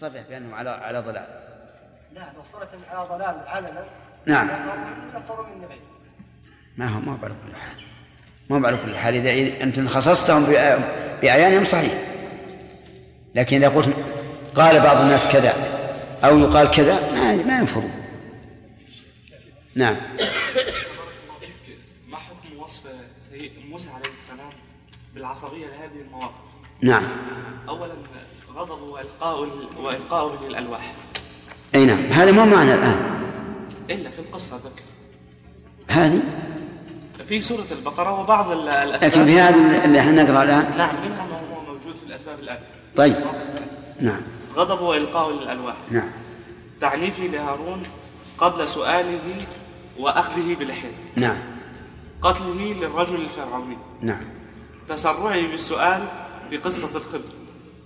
صرح بأنه على على ضلال. لا لو صارت على ضلال علنا نعم. نفر من النبي. ما هو ما هو على كل حال. ما هو على كل حال. إذا أنت خصصتهم بأعيانهم صحيح. لكن إذا قلت قال بعض الناس كذا أو يقال كذا ما ما ينفرون. نعم. ما حكم وصف موسى عليه السلام بالعصبية لهذه المواقف؟ نعم. أولا غضب وإلقاء وإلقاء للألواح. أي نعم. هذا مو معنى الآن. إلا في القصة ذكر هذه؟ في سورة البقرة وبعض الأسباب. لكن في هذه اللي إحنا نقرأ الآن؟ نعم منها ما هو موجود في الأسباب الآتية طيب. نعم. غضب وإلقاء للألواح. نعم. تعنيفه لهارون قبل سؤاله وأخذه بلحيته نعم. قتله للرجل الفرعوني. نعم. تسرعه بالسؤال بقصة الخضر خضر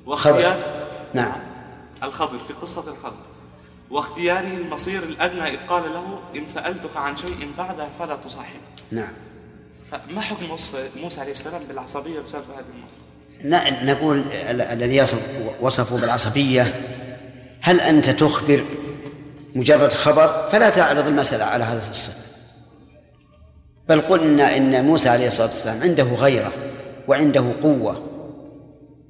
واختيار. نعم. الخضر في قصة الخضر واختياره المصير الأدنى إذ قال له إن سألتك عن شيء بعدها فلا تصاحب نعم. فما حكم وصف موسى عليه السلام بالعصبية بسبب هذه؟ ن- نقول ال- الذي يصف وصفه بالعصبية هل أنت تخبر مجرد خبر؟ فلا تعرض المسألة على هذا الصفة. بل قل إن إن موسى عليه الصلاة والسلام عنده غيرة وعنده قوة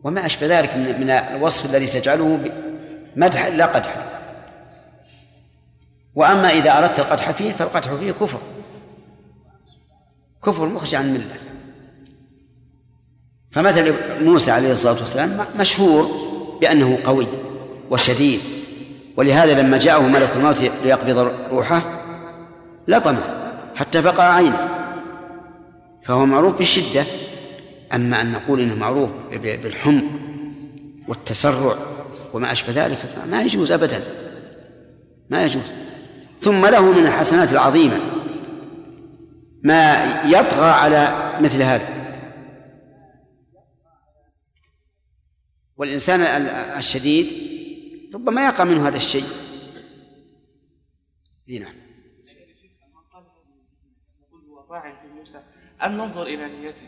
وما أشبه ذلك من الوصف الذي تجعله مدحا لا قدحا وأما إذا أردت القدح فيه فالقدح فيه كفر. كفر مخرج عن الملة. فمثل موسى عليه الصلاة والسلام مشهور بأنه قوي وشديد. ولهذا لما جاءه ملك الموت ليقبض روحه لطمه حتى فقع عينه. فهو معروف بالشدة. أما أن نقول إنه معروف بالحمق والتسرع وما أشبه ذلك فما يجوز أبدا ما يجوز. ثم له من الحسنات العظيمة ما يطغى على مثل هذا. والإنسان ال- الشديد ربما يقع منه هذا الشيء. نعم. أن ننظر إلى نيته.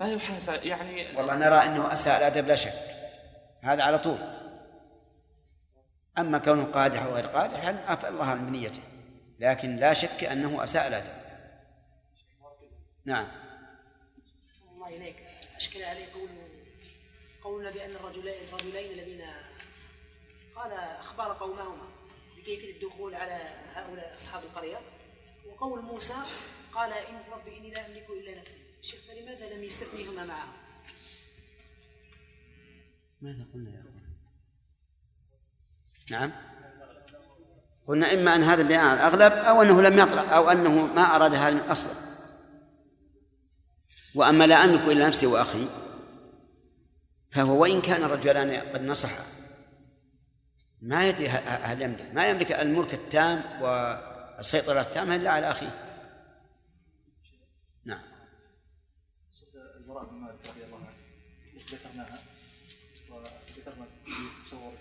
فيحاسب يعني والله نرى أنه أساء الأدب لا شك. هذا على طول. أما كونه قادح أو غير قادح عفى الله عن بنيته لكن لا شك أنه أساء الأدب نعم. أحسن الله إليك. أشكل عليه قول قولنا بأن الرجلين الرجلين الذين قال أخبار قومهما بكيفية الدخول على هؤلاء أصحاب القرية. وقول موسى قال إن ربي إني لا أملك إلا نفسي. شيخ فلماذا لم يستثنيهما معه؟ ماذا قلنا يا أخوان؟ نعم. قلنا إما أن هذا بناء على الأغلب أو أنه لم يطلع أو أنه ما أراد هذا من أصله وأما لا أملك إلا نفسي وأخي فهو وإن كان الرجلان قد نصحا ما يدري هل يملك. ما يملك الملك التام والسيطرة التامة إلا على أخيه نعم البراء بن مالك رضي الله عنه ذكرناها. وذكرنا في صور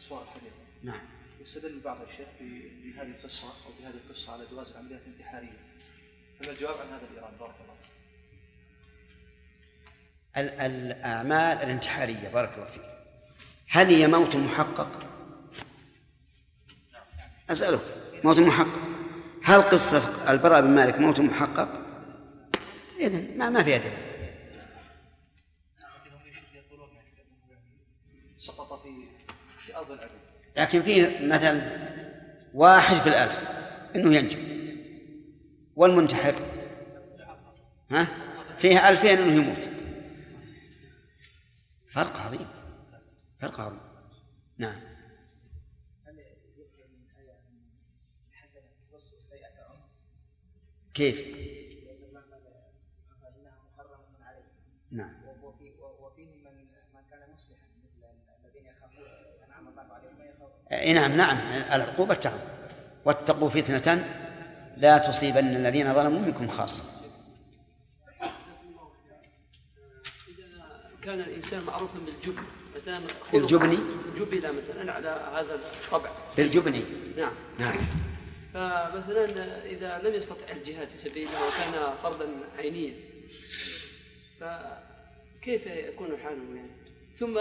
صور الحديث. نعم. يستدل بعض الشيخ بهذه القصة أو بهذه القصة على جواز العمليات الانتحارية. فما الجواب عن هذا الايران بارك الله الأعمال الانتحارية بارك الله فيك. هل هي موت محقق؟ أسألك. موت محقق. هل قصة البراء بن مالك موت محقق؟ إذن ما ما فيها دليل سقط في في ارض العدو لكن فيه مثلا واحد في الألف إنه ينجو والمنتحر. ها؟ فيه ألفين إنه يموت. فرق عظيم. فرق عظيم. نعم. كيف؟ نعم وفيهم من من كان مصلحا مثل الذين يخافون انعم الله عليهم ما يخافون اي نعم نعم العقوبة تعم واتقوا فتنة لا تصيبن الذين ظلموا منكم خاصة. كان الإنسان معروفا بالجبن مثلا بالجبن؟ جبل مثلا على هذا الطبع. بالجبن؟ نعم. نعم. فمثلا إذا لم يستطع الجهاد في سبيل الله وكان فرضا عينيا فكيف يكون حاله يعني؟ ثم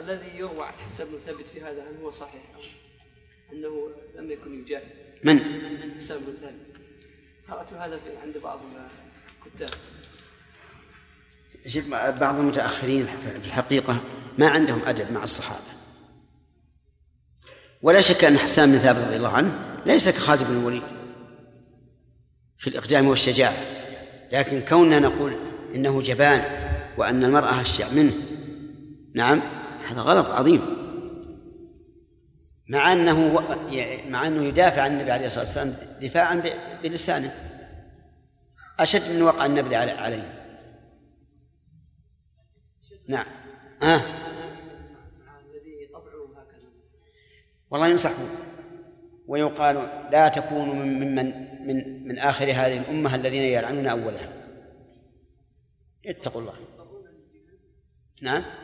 الذي يروى عن حسن بن ثابت في هذا هل هو صحيح؟ أو أنه لم يكن يجاهد. من؟ حسن بن ثابت. قرأت هذا في عند بعض الكتاب. شوف بعض المتأخرين في الحقيقة ما عندهم أدب مع الصحابة. ولا شك أن حسان بن ثابت رضي الله عنه ليس كخالد بن الوليد في الإقدام والشجاعة. لكن كوننا نقول إنه جبان وأن المرأة أشجع منه نعم. هذا غلط عظيم. مع أنه مع أنه يدافع عن النبي عليه الصلاة والسلام دفاعا بلسانه. أشد من وقع النبي عليه. نعم. آه. والله ينصحون ويقال لا تكونوا ممن من من آخر هذه الأمة الذين يلعنون أولها. اتقوا الله. نعم.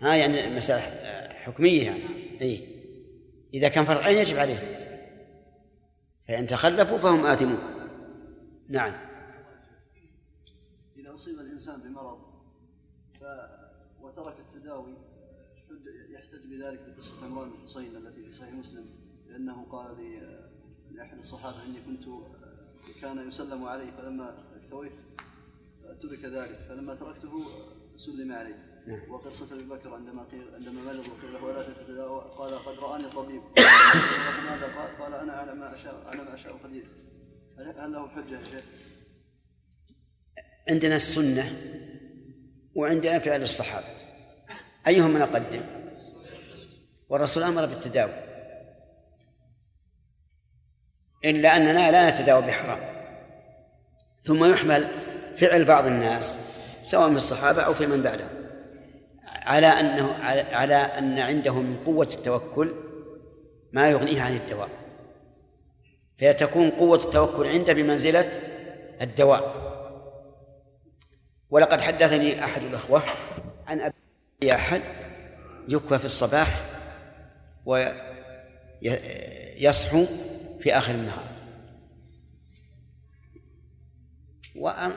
ها يعني مسألة حكمية يعني. أي إذا كان فرعين يجب عليه. فإن تخلفوا فهم آثمون. نعم. إذا أصيب الإنسان بمرض ف... وترك التداوي يحتج بذلك بقصة عمران بن حصين التي في صحيح مسلم لأنه قال لي لأحد الصحابة إني كنت كان يسلم علي فلما اكتويت ترك ذلك فلما تركته سلم علي. وقصة أبي بكر عندما قيل عندما مرض وقيل له ولا تتداوى قال قد رآني طبيب. ماذا قال؟ قال أنا على ما أشاء على ما أشاء قدير. هل له حجة يا شيخ؟ عندنا السنة وعندنا فعل الصحابة. أيهما نقدم؟ والرسول أمر بالتداوي. إلا أننا لا نتداوى بحرام ثم يحمل فعل بعض الناس سواء من الصحابة أو في من بعدهم. على أنه على أن عندهم من قوة التوكل ما يغنيه عن الدواء. فتكون قوة التوكل عنده بمنزلة الدواء. ولقد حدثني أحد الأخوة عن أبي أحد يكوى في الصباح ويصحو في آخر النهار.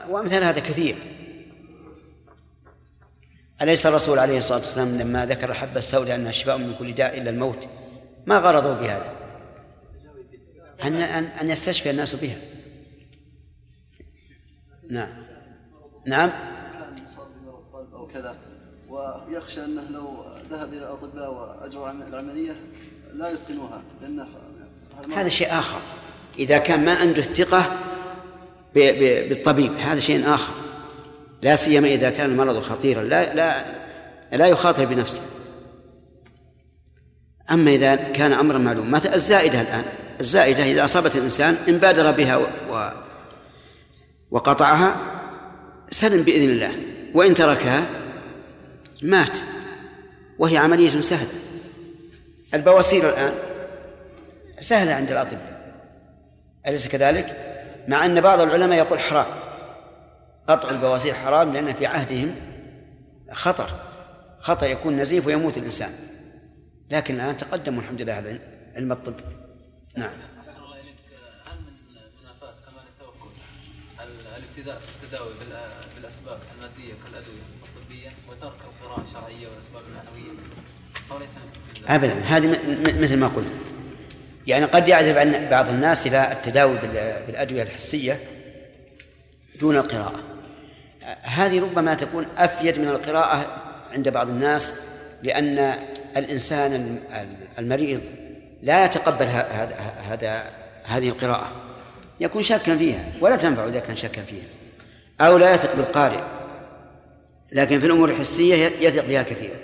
وأمثال هذا كثير. أليس الرسول عليه الصلاة والسلام لما ذكر الحبة السوداء أنها شفاء من كل داء إلا الموت؟ ما غرضوا بهذا؟ أن أن يستشفي الناس بها. نعم. نعم؟ أو كذا ويخشى أنه لو ذهب إلى الأطباء وأجروا العملية لا يتقنوها لأن هذا شيء آخر. إذا كان ما عنده الثقة بالطبيب هذا شيء آخر. لا سيما إذا كان المرض خطيرا لا لا لا يخاطر بنفسه. أما إذا كان أمرا معلوم مثل الزائدة الآن الزائدة إذا أصابت الإنسان إن بادر بها و... وقطعها سلم بإذن الله. وإن تركها مات. وهي عملية سهلة. البواسير الآن سهلة عند الأطباء. أليس كذلك؟ مع أن بعض العلماء يقول حرام. قطع البواسير حرام لأن في عهدهم خطر. خطر يكون نزيف ويموت الإنسان. لكن الآن تقدموا الحمد لله على علم الطب. نعم. الابتداء في التداوي بالأسباب الماديه كالأدوية الطبية وترك القراءه الشرعية والأسباب المعنويه وليس ابدا. هذه مثل ما قلنا. يعني قد يعذب بعض الناس إلى التداوي بالأدوية الحسية دون القراءة. هذه ربما تكون أفيد من القراءة عند بعض الناس لأن الإنسان المريض لا يتقبل هذا هذا هذه القراءة. يكون شاكا فيها ولا تنفع إذا كان شاكا فيها. أو لا يثق بالقارئ. لكن في الأمور الحسية يثق بها كثيرا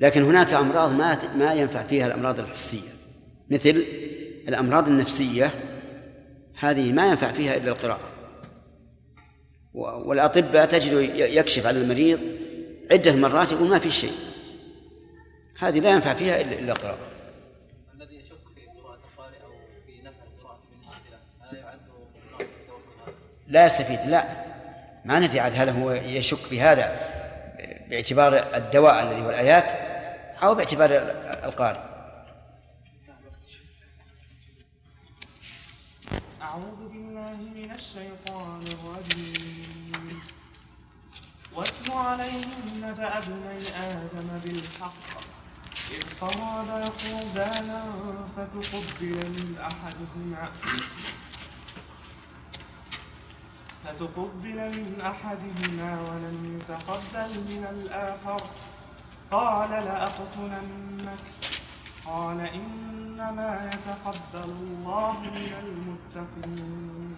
لكن هناك أمراض ما ما ينفع فيها الأمراض الحسية. مثل الأمراض النفسية هذه ما ينفع فيها إلا القراءة. والأطباء تجد يكشف على المريض عدة مرات يقول ما في شيء. هذه لا ينفع فيها إلا القراءة الذي يشك في قراءة القارئ أو في نفع القراءة بالنسبة له هل يعد لا يستفيد لا. ما ندري عاد هل هو يشك في هذا باعتبار الدواء الذي هو الآيات أو باعتبار القارئ. أعوذ بالله من الشيطان الرجيم. واتل عليهم نبأ ابني آدم بالحق. إذ قربا قربانا فتقبل من أحدهما فتقبل من أحدهما ولم يتقبل من الآخر. قال لأقتلنك. قال إنما يتقبل الله من المتقين.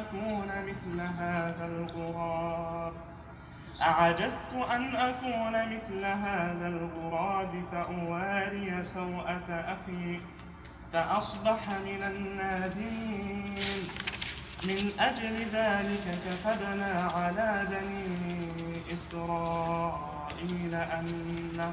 أكون مثل هذا الغراب. أعجزت أن أكون مثل هذا الغراب فأواري سوءة أخي فأصبح من النادمين. من أجل ذلك كتبنا على بني إسرائيل أنه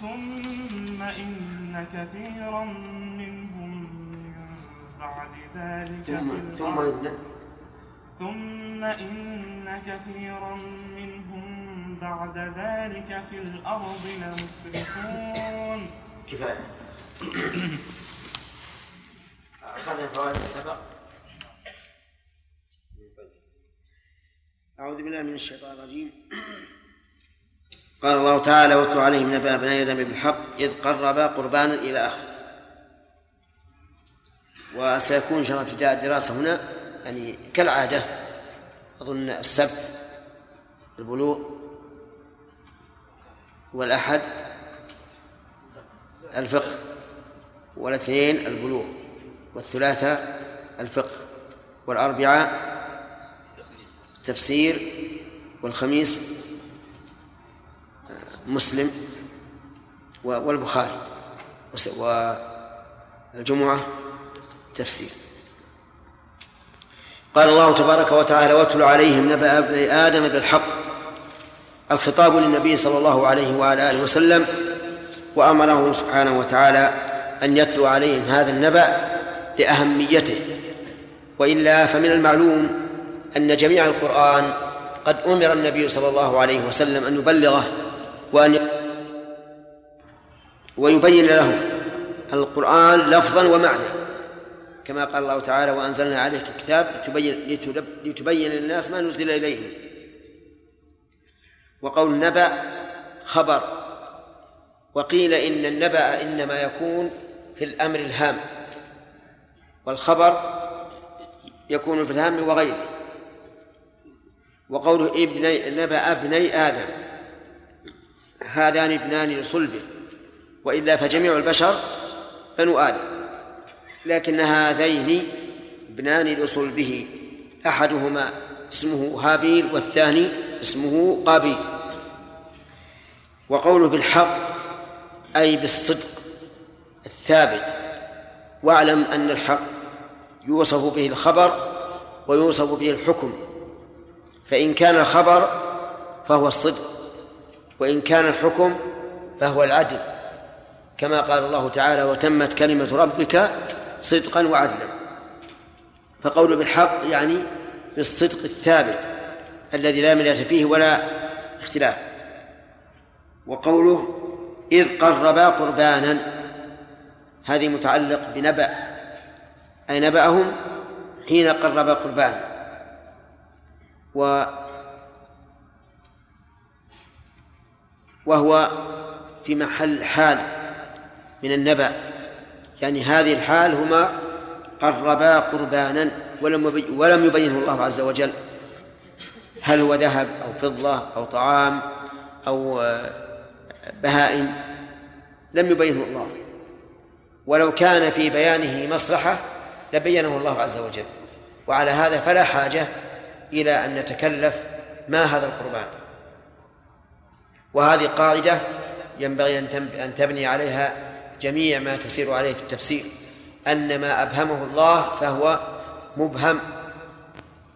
ثم إن كثيرا منهم من بعد ذلك ثم في ثم الأرض. إن ثم إن كثيرا منهم بعد ذلك في الأرض لمسرفون. كفاية. أخذنا فوائد سبق أعوذ بالله من الشيطان الرجيم. قال الله تعالى واتل عليهم نبأ بني آدم بالحق إذ قربا قربانا إلى آخره وسيكون إن شاء الله ابتداء الدراسة هنا يعني كالعادة أظن السبت البلوغ والأحد الفقه والاثنين البلوغ والثلاثاء الفقه والأربعاء تفسير والخميس مسلم والبخاري. والجمعة تفسير. قال الله تبارك وتعالى واتل عليهم نبأ ابني آدم بالحق. الخطاب للنبي صلى الله عليه وعلى آله وسلم وأمره سبحانه وتعالى أن يتلو عليهم هذا النبأ لأهميته. وإلا فمن المعلوم أن جميع القرآن قد أمر النبي صلى الله عليه وسلم أن يبلغه وأن ويبين لهم القرآن لفظا ومعنى. كما قال الله تعالى وأنزلنا عليك الكتاب لتبين, لتبين للناس ما نزل إليهم. وقول النبأ خبر. وقيل إن النبأ إنما يكون في الأمر الهام. والخبر يكون في الهام وغيره. وقوله ابني نبأ ابني آدم. هذان ابنان لصلبه وإلا فجميع البشر بنو آدم لكن هذين ابنان لصلبه أحدهما اسمه هابيل والثاني اسمه قابيل. وقوله بالحق أي بالصدق الثابت واعلم أن الحق يوصف به الخبر ويوصف به الحكم فإن كان الخبر فهو الصدق. وإن كان الحكم فهو العدل كما قال الله تعالى وتمت كلمة ربك صدقا وعدلا فقول بالحق يعني بالصدق الثابت الذي لا مرية فيه ولا اختلاف. وقوله إذ قربا قربانا هذه متعلق بنبأ أي نبأهم حين قربا قربانا و وهو في محل حال من النبأ. يعني هذه الحال هما قربا قربانا ولم ولم يبينه الله عز وجل. هل هو ذهب أو فضة أو طعام أو بهائم؟ لم يبينه الله. ولو كان في بيانه مصلحة لبينه الله عز وجل. وعلى هذا فلا حاجة إلى أن نتكلف ما هذا القربان. وهذه قاعدة ينبغي أن تبني عليها جميع ما تسير عليه في التفسير. أن ما أبهمه الله فهو مبهم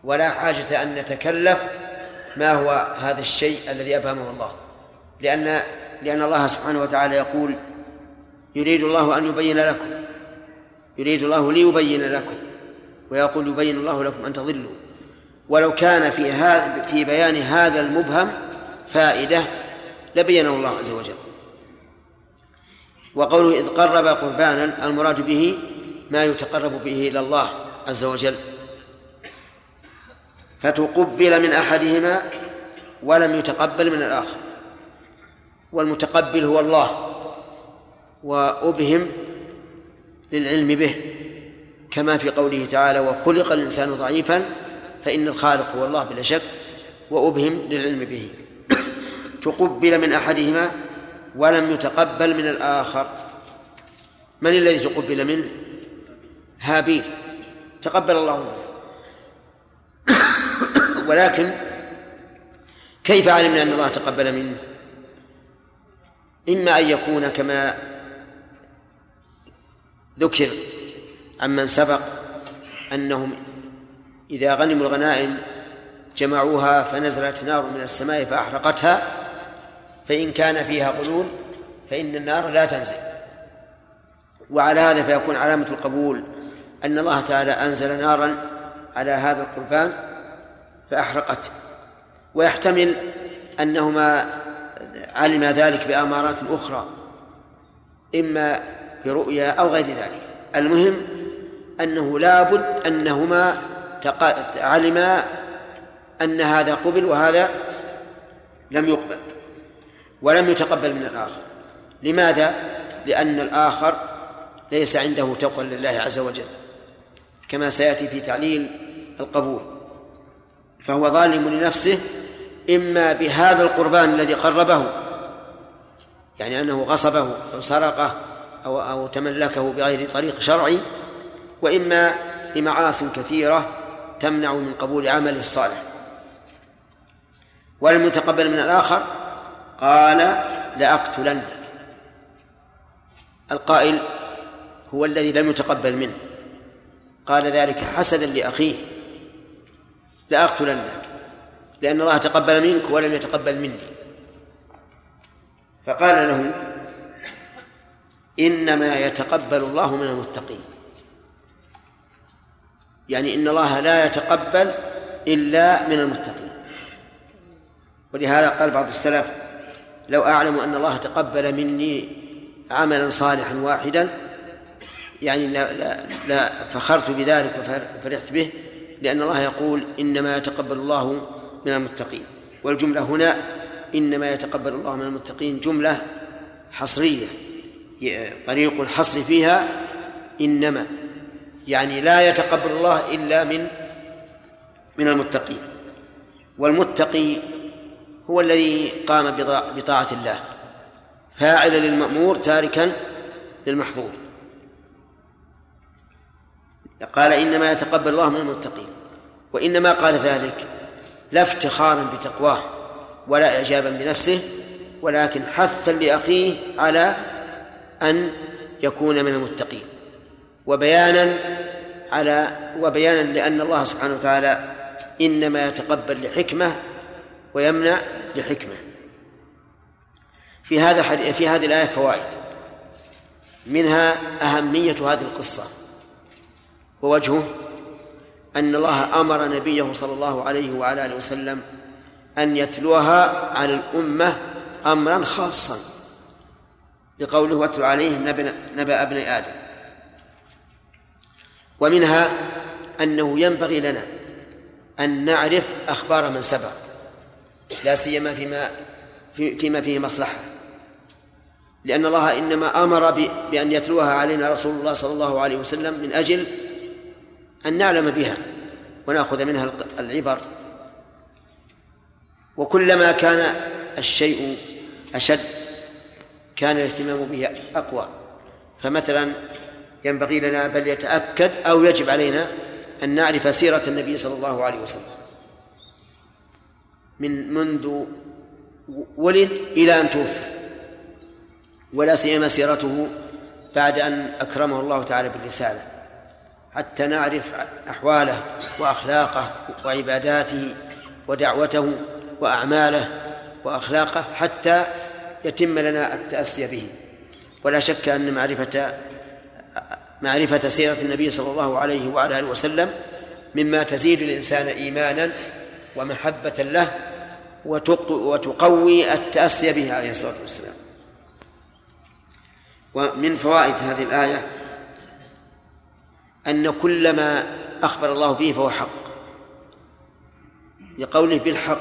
ولا حاجة أن نتكلف ما هو هذا الشيء الذي أبهمه الله. لأن لأن الله سبحانه وتعالى يقول يريد الله أن يبين لكم. يريد الله ليبين لكم. ويقول يبين الله لكم أن تضلوا. ولو كان في هذا في بيان هذا المبهم فائدة لبينه الله عز وجل. وقوله إذ قرب قربانا المراد به ما يتقرب به إلى الله عز وجل. فتقبل من أحدهما ولم يتقبل من الآخر. والمتقبل هو الله وأبهم للعلم به. كما في قوله تعالى وخلق الإنسان ضعيفا فإن الخالق هو الله بلا شك وأبهم للعلم به. تقبل من أحدهما ولم يتقبل من الآخر. من الذي تقبل منه؟ هابيل. تقبل الله منه. ولكن كيف علمنا أن الله تقبل منه؟ إما أن يكون كما ذكر عمن سبق أنهم إذا غنموا الغنائم جمعوها فنزلت نار من السماء فأحرقتها فإن كان فيها غلول فإن النار لا تنزل. وعلى هذا فيكون علامة القبول أن الله تعالى أنزل نارا على هذا القربان فأحرقت. ويحتمل أنهما علم ذلك بأمارات أخرى إما برؤيا أو غير ذلك. المهم أنه لابد أنهما علما أن هذا قبل وهذا لم يقبل. ولم يتقبل من الآخر. لماذا؟ لأن الآخر ليس عنده تقوى لله عز وجل كما سيأتي في تعليل القبول. فهو ظالم لنفسه إما بهذا القربان الذي قربه يعني أنه غصبه أو سرقه أو أو تملكه بغير طريق شرعي وإما لمعاص كثيرة تمنع من قبول عمله الصالح. ولم يتقبل من الآخر قال لأقتلنك. القائل هو الذي لم يتقبل منه. قال ذلك حسدا لأخيه. لأقتلنك. لأن الله تقبل منك ولم يتقبل مني. فقال له إنما يتقبل الله من المتقين. يعني إن الله لا يتقبل إلا من المتقين. ولهذا قال بعض السلف لو أعلم أن الله تقبل مني عملا صالحا واحدا يعني لا, لا, لا فخرت بذلك وفرحت به لأن الله يقول إنما يتقبل الله من المتقين. والجملة هنا إنما يتقبل الله من المتقين جملة حصرية طريق الحصر فيها إنما يعني لا يتقبل الله إلا من من المتقين. والمتقي هو الذي قام بطاعة الله. فاعلا للمأمور تاركا للمحظور. قال إنما يتقبل الله من المتقين. وإنما قال ذلك لا افتخارا بتقواه ولا إعجابا بنفسه ولكن حثا لأخيه على أن يكون من المتقين. وبيانا على وبيانا لأن الله سبحانه وتعالى إنما يتقبل لحكمة ويمنع لحكمة. في هذا في هذه الآية فوائد. منها أهمية هذه القصة. ووجهه أن الله أمر نبيه صلى الله عليه وعلى آله وسلم أن يتلوها على الأمة أمرا خاصا. لقوله واتل عليهم نبأ, ابن آدم. ومنها أنه ينبغي لنا أن نعرف أخبار من سبق. لا سيما فيما فيما فيه مصلحة. لأن الله إنما أمر بأن يتلوها علينا رسول الله صلى الله عليه وسلم من أجل أن نعلم بها ونأخذ منها العبر. وكلما كان الشيء أشد كان الاهتمام به أقوى. فمثلا ينبغي لنا بل يتأكد أو يجب علينا أن نعرف سيرة النبي صلى الله عليه وسلم. من منذ ولد إلى أن توفي ولا سيما سيرته بعد أن أكرمه الله تعالى بالرسالة. حتى نعرف أحواله وأخلاقه وعباداته ودعوته وأعماله وأخلاقه حتى يتم لنا التأسي به. ولا شك أن معرفة معرفة سيرة النبي صلى الله عليه وعلى آله وسلم مما تزيد الإنسان إيمانا ومحبة له وتقوي التأسي به عليه الصلاة والسلام. ومن فوائد هذه الآية أن كل ما أخبر الله به فهو حق. لقوله بالحق.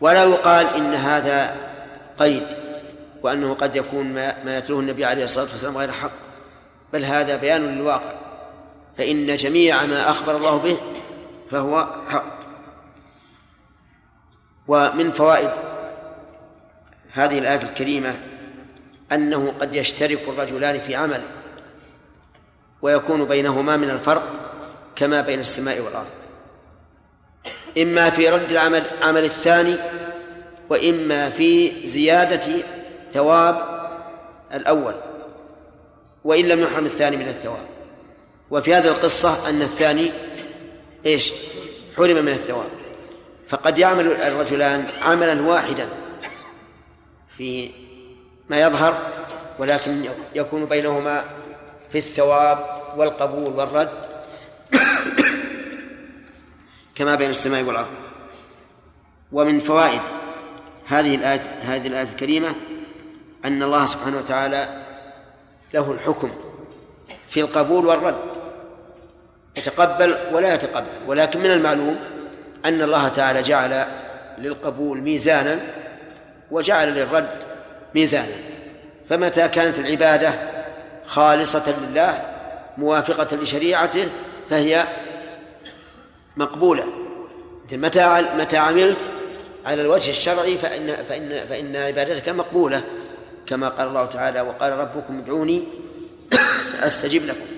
ولا يقال إن هذا قيد وأنه قد يكون ما, يتلوه النبي عليه الصلاة والسلام غير حق بل هذا بيان للواقع. فإن جميع ما أخبر الله به فهو حق. ومن فوائد هذه الآية الكريمة أنه قد يشترك الرجلان في عمل ويكون بينهما من الفرق كما بين السماء والأرض. إما في رد العمل عمل الثاني وإما في زيادة ثواب الأول وإن لم يحرم الثاني من الثواب. وفي هذه القصة أن الثاني إيش؟ حرم من الثواب. فقد يعمل الرجلان عملا واحدا في ما يظهر ولكن يكون بينهما في الثواب والقبول والرد كما بين السماء والأرض. ومن فوائد هذه الآية هذه الآية الكريمة أن الله سبحانه وتعالى له الحكم في القبول والرد. يتقبل ولا يتقبل. ولكن من المعلوم أن الله تعالى جعل للقبول ميزانا وجعل للرد ميزانا. فمتى كانت العبادة خالصة لله موافقة لشريعته فهي مقبولة. متى متى عملت على الوجه الشرعي فإن فإن فإن عبادتك مقبولة كما قال الله تعالى وقال ربكم ادعوني أستجب لكم.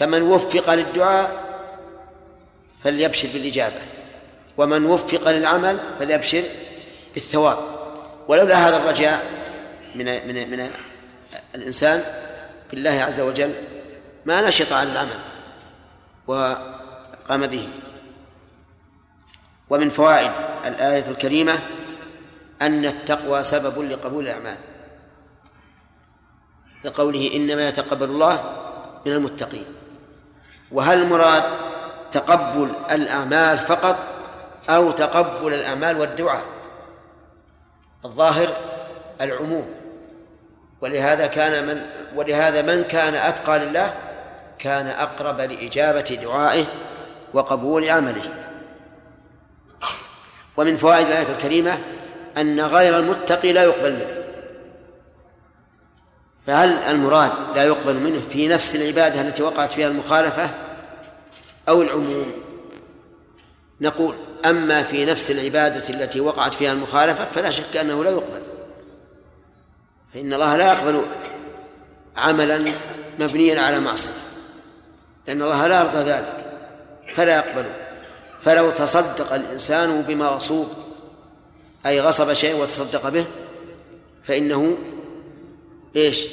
فمن وفق للدعاء فليبشر بالإجابة ومن وفق للعمل فليبشر بالثواب. ولولا هذا الرجاء من من من الإنسان بالله عز وجل ما نشط على العمل وقام به. ومن فوائد الآية الكريمة أن التقوى سبب لقبول الأعمال. لقوله إنما يتقبل الله من المتقين. وهل المراد تقبل الأعمال فقط أو تقبل الأعمال والدعاء؟ الظاهر العموم. ولهذا كان من ولهذا من كان أتقى لله كان أقرب لإجابة دعائه وقبول عمله. ومن فوائد الآية الكريمة أن غير المتقي لا يقبل منه. فهل المراد لا يقبل منه في نفس العبادة التي وقعت فيها المخالفة أو العموم؟ نقول أما في نفس العبادة التي وقعت فيها المخالفة فلا شك أنه لا يقبل. فإن الله لا يقبل عملا مبنيا على معصية. لأن الله لا يرضى ذلك فلا يقبله فلو تصدق الإنسان بمغصوب أي غصب شيء وتصدق به فإنه إيش؟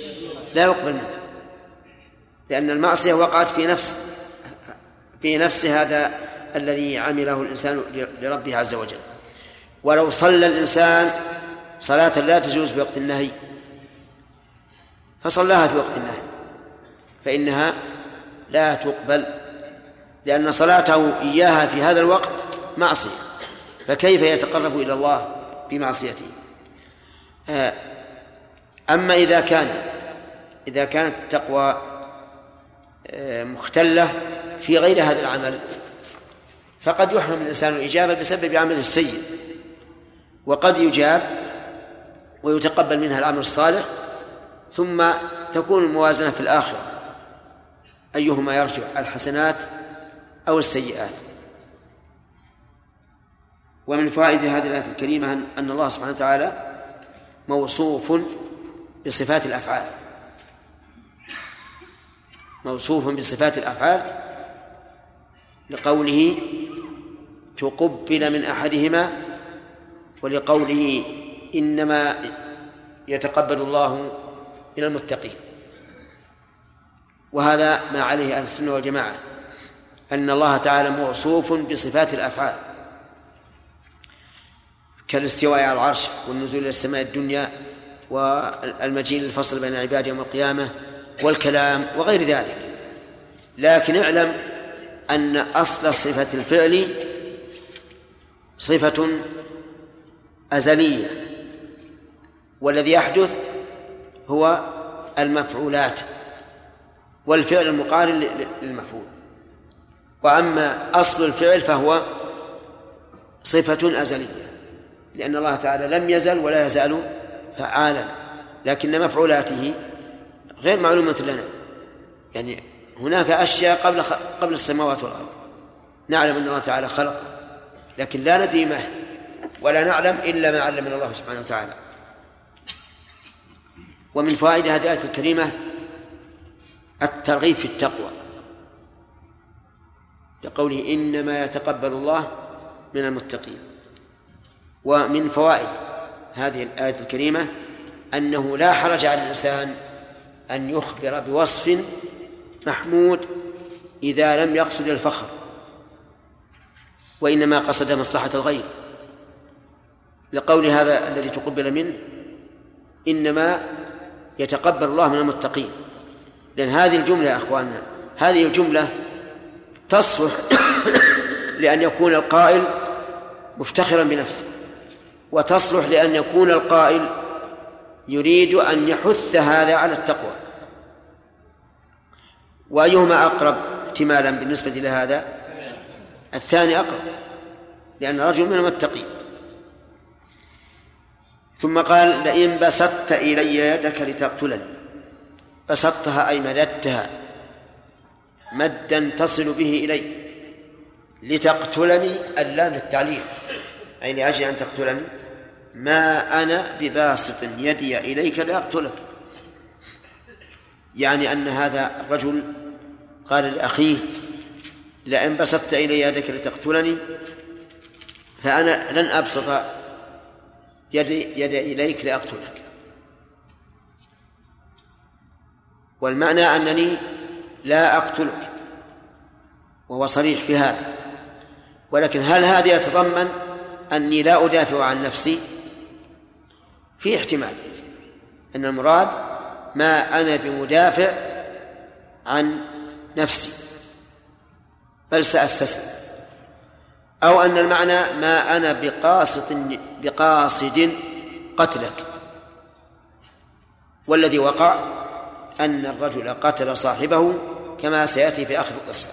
لا يقبل منه لأن المعصية وقعت في نفس في نفس هذا الذي عمله الإنسان لربه عز وجل. ولو صلى الإنسان صلاة لا تجوز في وقت النهي فصلاها في وقت النهي فإنها لا تقبل لأن صلاته إياها في هذا الوقت معصية. فكيف يتقرب إلى الله بمعصيته؟ آه، أما إذا كان إذا كانت التقوى آه، مختلة في غير هذا العمل فقد يحرم الإنسان الإجابة بسبب عمله السيء وقد يجاب ويتقبل منها العمل الصالح ثم تكون الموازنة في الآخرة أيهما يرجع الحسنات أو السيئات. ومن فوائد هذه الآية الكريمة أن الله سبحانه وتعالى موصوف بصفات الأفعال. موصوف بصفات الأفعال لقوله تقبل من أحدهما ولقوله إنما يتقبل الله من المتقين. وهذا ما عليه أهل السنة والجماعة أن الله تعالى موصوف بصفات الأفعال. كالاستواء على العرش والنزول إلى السماء الدنيا والمجيء للفصل بين العباد يوم القيامة والكلام وغير ذلك. لكن اعلم أن أصل صفة الفعل صفة أزلية والذي يحدث هو المفعولات والفعل المقارن للمفعول. وأما أصل الفعل فهو صفة أزلية لأن الله تعالى لم يزل ولا يزال فعالا لكن مفعولاته غير معلومة لنا. يعني هناك أشياء قبل قبل السماوات والأرض. نعلم أن الله تعالى خلق لكن لا ندري ما ولا نعلم إلا ما علمنا الله سبحانه وتعالى. ومن فوائد هذه الآية الكريمة الترغيب في التقوى. لقوله إنما يتقبل الله من المتقين. ومن فوائد هذه الآية الكريمة أنه لا حرج على الإنسان أن يخبر بوصف محمود إذا لم يقصد الفخر وإنما قصد مصلحة الغير. لقول هذا الذي تقبل منه إنما يتقبل الله من المتقين. لأن هذه الجملة يا أخواننا هذه الجملة تصلح لأن يكون القائل مفتخرا بنفسه. وتصلح لأن يكون القائل يريد أن يحث هذا على التقوى. وأيهما أقرب احتمالا بالنسبة لهذا الثاني أقرب لأن رجل من المتقين. ثم قال لئن بسطت إلي يدك لتقتلني. بسطتها أي مددتها. مدا تصل به إلي. لتقتلني اللام للتعليل أي لأجل أن تقتلني؟ ما أنا بباسط يدي إليك لأقتلك يعني أن هذا الرجل قال لأخيه لئن بسطت إلي يدك لتقتلني فأنا لن أبسط يدي, يدي إليك لأقتلك. والمعنى أنني لا أقتلك وهو صريح في هذا. ولكن هل هذا يتضمن أني لا أدافع عن نفسي؟ في احتمال. أن المراد ما أنا بمدافع عن نفسي. بل سأستسلم. أو أن المعنى ما أنا بقاصد بقاصد قتلك. والذي وقع أن الرجل قتل صاحبه كما سيأتي في آخر القصة.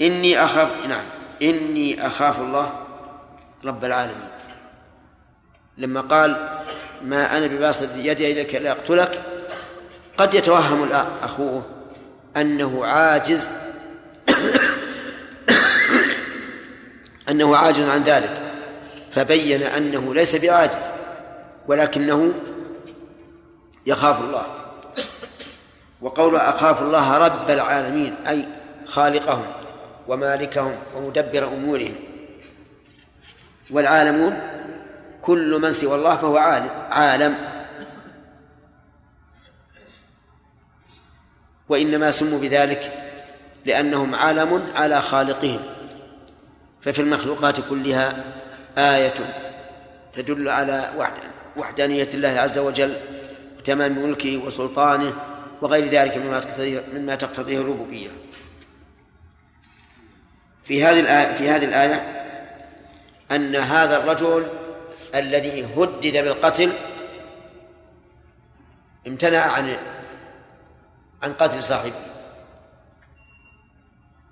إني أخاف نعم إني أخاف الله رب العالمين. لما قال ما أنا بباسط يدي إليك لأقتلك قد يتوهم أخوه أنه عاجز أنه عاجز عن ذلك فبين أنه ليس بعاجز ولكنه يخاف الله. وقول أخاف الله رب العالمين أي خالقهم ومالكهم ومدبر أمورهم. والعالمون كل من سوى الله فهو عالم عالم. وإنما سموا بذلك لأنهم علم على خالقهم. ففي المخلوقات كلها آية تدل على وحدانية الله عز وجل وتمام ملكه وسلطانه وغير ذلك مما تقتضيه مما تقتضيه الربوبية. في هذه الآية في هذه الآية أن هذا الرجل الذي هدد بالقتل امتنع عن عن قتل صاحبه.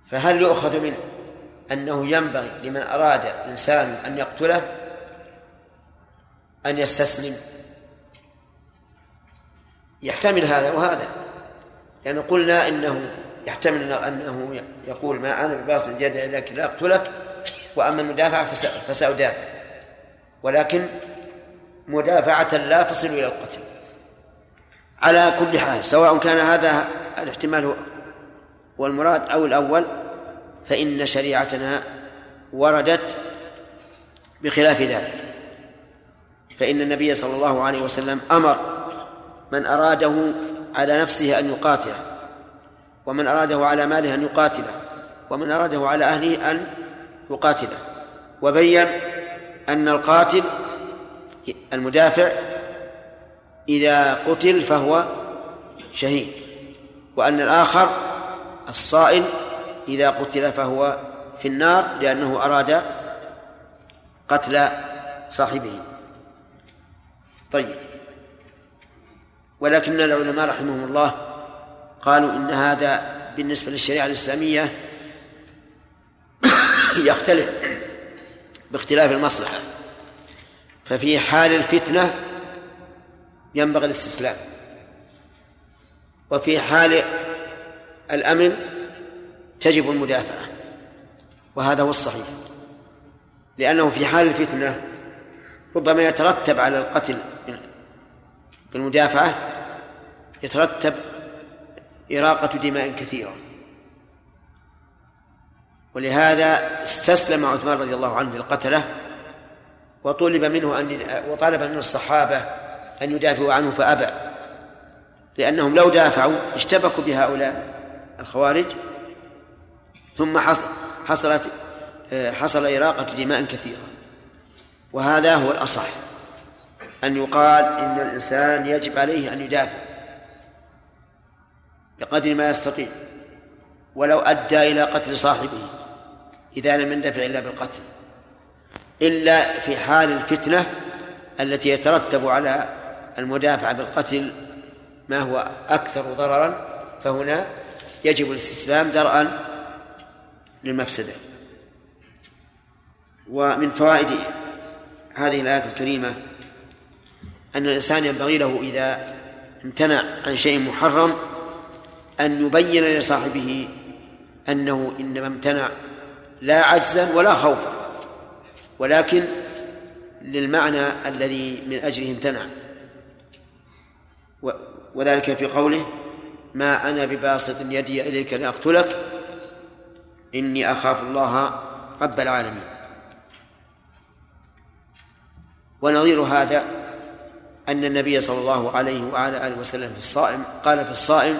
فهل يؤخذ منه أنه ينبغي لمن أراد إنسان أن يقتله أن يستسلم؟ يحتمل هذا وهذا يعني قلنا إنه يحتمل أنه يقول ما أنا بباسط اليد إليك لا أقتلك وأما المدافعة فسأدافع. ولكن مدافعة لا تصل إلى القتل. على كل حال سواء كان هذا الاحتمال هو المراد أو الأول فإن شريعتنا وردت بخلاف ذلك. فإن النبي صلى الله عليه وسلم أمر من أراده على نفسه أن يقاتله ومن أراده على ماله أن يقاتله ومن أراده على أهله أن يقاتله. وبين أن القاتل المدافع إذا قتل فهو شهيد وأن الآخر الصائل إذا قتل فهو في النار لأنه أراد قتل صاحبه. طيب. ولكن العلماء رحمهم الله قالوا إن هذا بالنسبة للشريعة الإسلامية يختلف. باختلاف المصلحة. ففي حال الفتنة ينبغي الاستسلام. وفي حال الأمن تجب المدافعة. وهذا هو الصحيح. لأنه في حال الفتنة ربما يترتب على القتل بالمدافعة يترتب إراقة دماء كثيرة. ولهذا استسلم عثمان رضي الله عنه للقتلة وطلب منه أن وطالب منه الصحابة أن يدافعوا عنه فأبى لأنهم لو دافعوا اشتبكوا بهؤلاء الخوارج ثم حصل حصلت حصل إراقة دماء كثيرة. وهذا هو الأصح أن يقال إن الإنسان يجب عليه أن يدافع بقدر ما يستطيع ولو أدى إلى قتل صاحبه. إذا لم يندفع إلا بالقتل إلا في حال الفتنة التي يترتب على المدافع بالقتل ما هو أكثر ضررا فهنا يجب الاستسلام درءا للمفسدة. ومن فوائد هذه الآية الكريمة أن الإنسان ينبغي له إذا امتنع عن شيء محرم أن يبين لصاحبه أنه إنما امتنع لا عجزا ولا خوفا. ولكن للمعنى الذي من أجله امتنع وذلك في قوله ما أنا بباسط يدي إليك لأقتلك إني أخاف الله رب العالمين. ونظير هذا أن النبي صلى الله عليه وعلى آله وسلم في الصائم قال في الصائم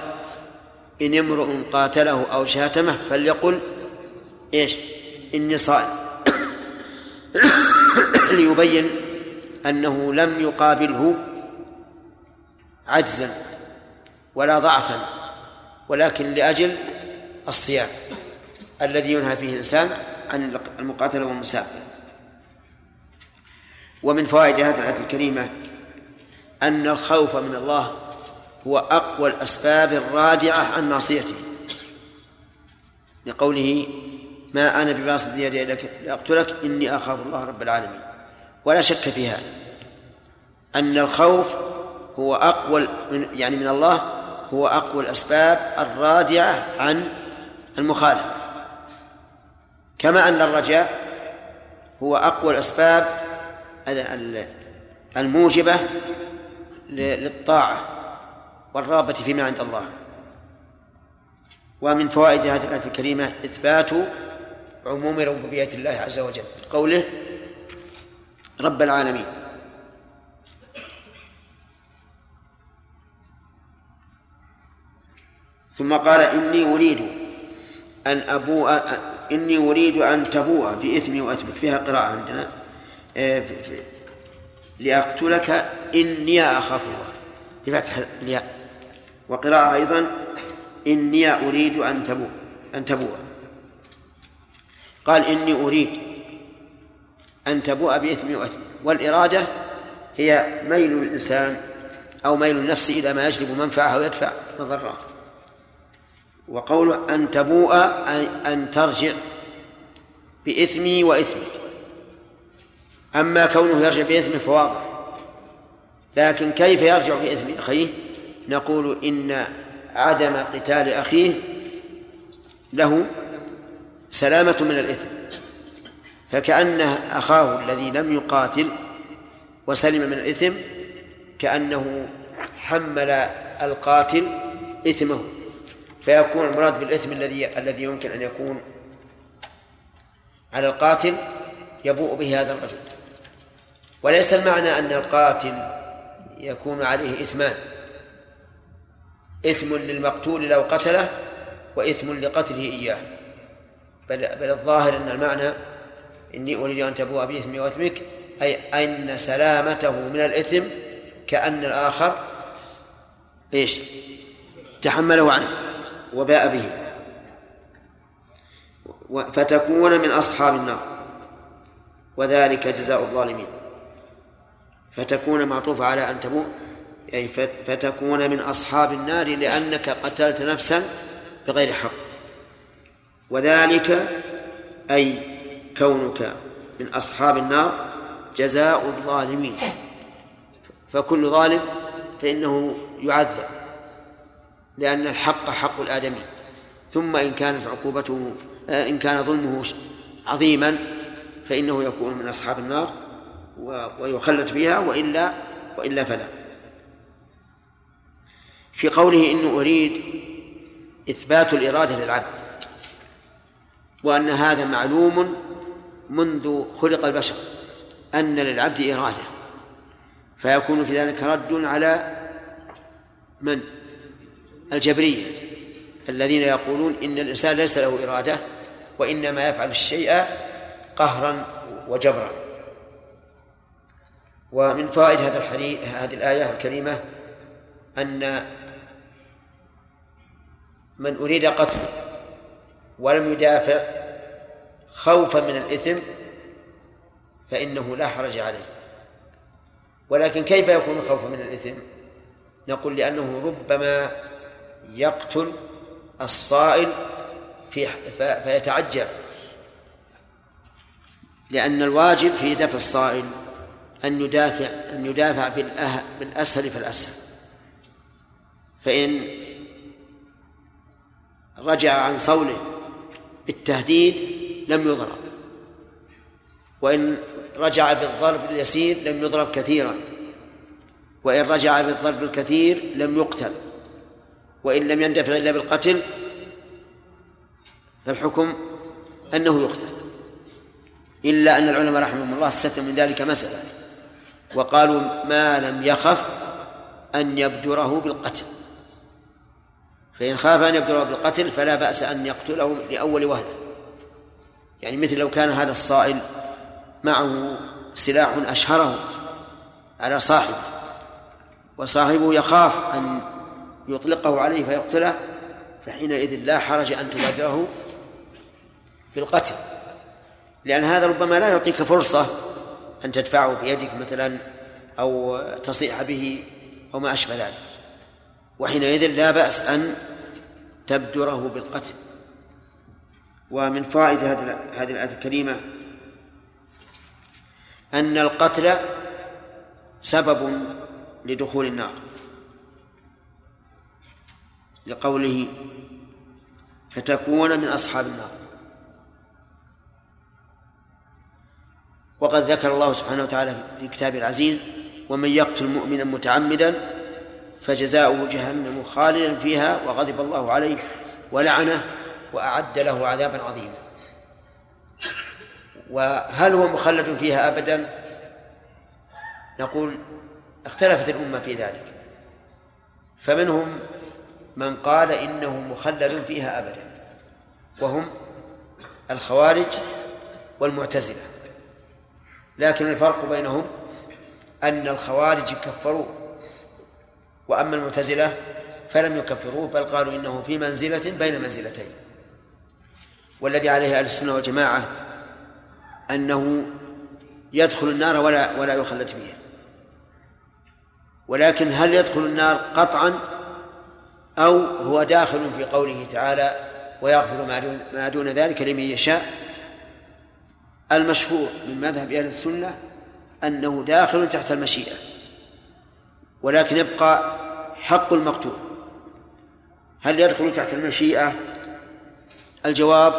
إن امرؤ قاتله أو شاتمه فليقل إيش؟ إني صائم. ليبين أنه لم يقابله عجزا ولا ضعفا ولكن لأجل الصيام الذي ينهى فيه الإنسان عن المقاتلة والمسافة ومن فوائد هذه الآية الكريمة أن الخوف من الله هو أقوى الأسباب الرادعة عن معصيته لقوله ما أنا بباسط يدي لك لأقتلك إني أخاف الله رب العالمين. ولا شك في هذا أن الخوف هو أقوى يعني من الله هو أقوى الأسباب الرادعة عن المخالفة. كما أن الرجاء هو أقوى الأسباب الموجبة للطاعة والرغبة فيما عند الله. ومن فوائد هذه الآية الكريمة إثبات عموم ربوبية الله عز وجل. قوله رب العالمين. ثم قال إني أريد أن أبوء إني أريد أن تبوء بإثمي وأثمك. فيها قراءة عندنا. لأقتلك إني أخاف. الله بفتح الياء. وقراءة أيضا إني أريد أن تبوء أن تبوء. قال إني أريد أن تبوء بإثم وإثم. والإرادة هي ميل الإنسان أو ميل النفس إلى ما يجلب منفعة أو يدفع مضرة. وقوله أن تبوء أي أن ترجع بإثمي وإثمك. أما كونه يرجع بإثمه فواضح. لكن كيف يرجع بإثم أخيه؟ نقول إن عدم قتال أخيه له سلامة من الإثم. فكأن أخاه الذي لم يقاتل وسلم من الإثم كأنه حمل القاتل إثمه. فيكون المراد بالإثم الذي الذي يمكن أن يكون على القاتل يبوء به هذا الرجل. وليس المعنى أن القاتل يكون عليه إثمان. إثم للمقتول لو قتله وإثم لقتله إياه. بل, بل الظاهر أن المعنى إني أريد أن تبوء بإثمي وإثمك أي أن سلامته من الإثم كأن الآخر إيش؟ تحمله عنه وباء به. فتكون من أصحاب النار. وذلك جزاء الظالمين. فتكون معطوفة على أن تبوء أي فتكون من أصحاب النار لأنك قتلت نفسا بغير حق. وذلك أي كونك من أصحاب النار جزاء الظالمين. فكل ظالم فإنه يعذب لأن الحق حق الآدمي ثم إن كانت عقوبته إن كان ظلمه عظيما فإنه يكون من أصحاب النار ويخلد فيها وإلا وإلا فلا. في قوله إنه أريد إثبات الإرادة للعبد وأن هذا معلوم منذ خلق البشر أن للعبد إرادة. فيكون في ذلك رد على من؟ الجبرية الذين يقولون إن الإنسان ليس له إرادة وإنما يفعل الشيء قهرا وجبرا. ومن فوائد هذا الحديث هذه الآية الكريمة أن من أريد قتله ولم يدافع خوفا من الإثم فإنه لا حرج عليه. ولكن كيف يكون خوفا من الإثم؟ نقول لأنه ربما يقتل الصائل في فيتعجل. لأن الواجب في دفع الصائل أن يدافع أن يدافع بالأسهل فالأسهل. فإن رجع عن صوله بالتهديد لم يضرب. وإن رجع بالضرب اليسير لم يضرب كثيرا. وإن رجع بالضرب الكثير لم يقتل. وإن لم يندفع إلا بالقتل فالحكم أنه يقتل. إلا أن العلماء رحمهم الله استثنوا من ذلك مسألة. وقالوا ما لم يخف أن يبدره بالقتل. فإن خاف أن يبدره بالقتل فلا بأس أن يقتله لأول وهلة. يعني مثل لو كان هذا الصائل معه سلاح أشهره على صاحبه وصاحبه يخاف أن يطلقه عليه فيقتله فحينئذ لا حرج أن تبادره بالقتل. لأن هذا ربما لا يعطيك فرصة أن تدفعه بيدك مثلا أو تصيح به أو ما أشبه ذلك. وحينئذ لا بأس أن تبدره بالقتل. ومن فوائد هذه الآية الكريمة أن القتل سبب لدخول النار. لقوله فتكون من أصحاب النار. وقد ذكر الله سبحانه وتعالى في كتابه العزيز ومن يقتل مؤمنا متعمدا فجزاؤه جهنم خالدا فيها وغضب الله عليه ولعنه وأعد له عذابا عظيما. وهل هو مخلد فيها أبدا؟ نقول اختلفت الأمة في ذلك. فمنهم من قال إنه مخلد فيها أبدا وهم الخوارج والمعتزلة. لكن الفرق بينهم أن الخوارج كفروه وأما المعتزلة فلم يكفروه بل قالوا إنه في منزلة بين منزلتين. والذي عليه أهل السنة والجماعة أنه يدخل النار ولا ولا يخلد فيها. ولكن هل يدخل النار قطعا؟ أو هو داخل في قوله تعالى ويغفر ما دون, ذلك لمن يشاء المشهور من مذهب أهل السنة أنه داخل تحت المشيئة. ولكن يبقى حق المقتول. هل يدخل تحت المشيئة؟ الجواب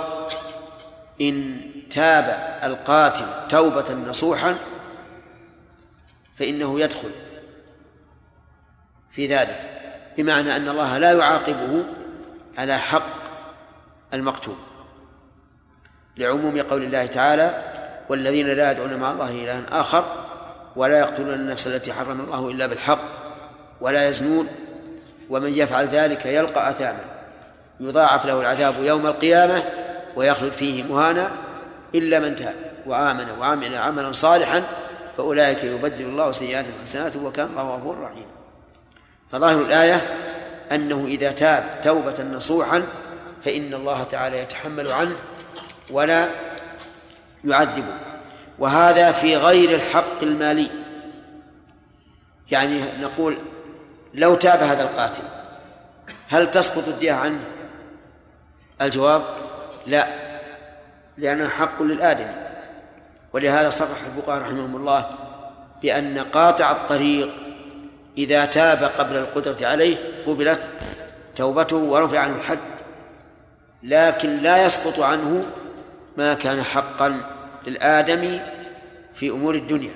إن تاب القاتل توبة نصوحا فإنه يدخل في ذلك بمعنى أن الله لا يعاقبه على حق المقتول. لعموم قول الله تعالى والذين لا يدعون مع الله إلها آخر ولا يقتلون النفس التي حرم الله إلا بالحق ولا يزنون ومن يفعل ذلك يلقى أثاما يضاعف له العذاب يوم القيامة ويخلد فيه مهانا إلا من تاب وآمن وعمل عملا صالحا فأولئك يبدل الله سيئاتهم حسنات وكان الله غفورا رحيما فظاهر الآية أنه إذا تاب توبة نصوحا فإن الله تعالى يتحمل عنه ولا يعذبه. وهذا في غير الحق المالي. يعني نقول لو تاب هذا القاتل هل تسقط الدية عنه؟ الجواب لا لأنه حق للآدمي. ولهذا صرح الفقهاء رحمهم الله بأن قاطع الطريق إذا تاب قبل القدرة عليه قبلت توبته ورفع عنه الحد لكن لا يسقط عنه ما كان حقا. للآدمي في أمور الدنيا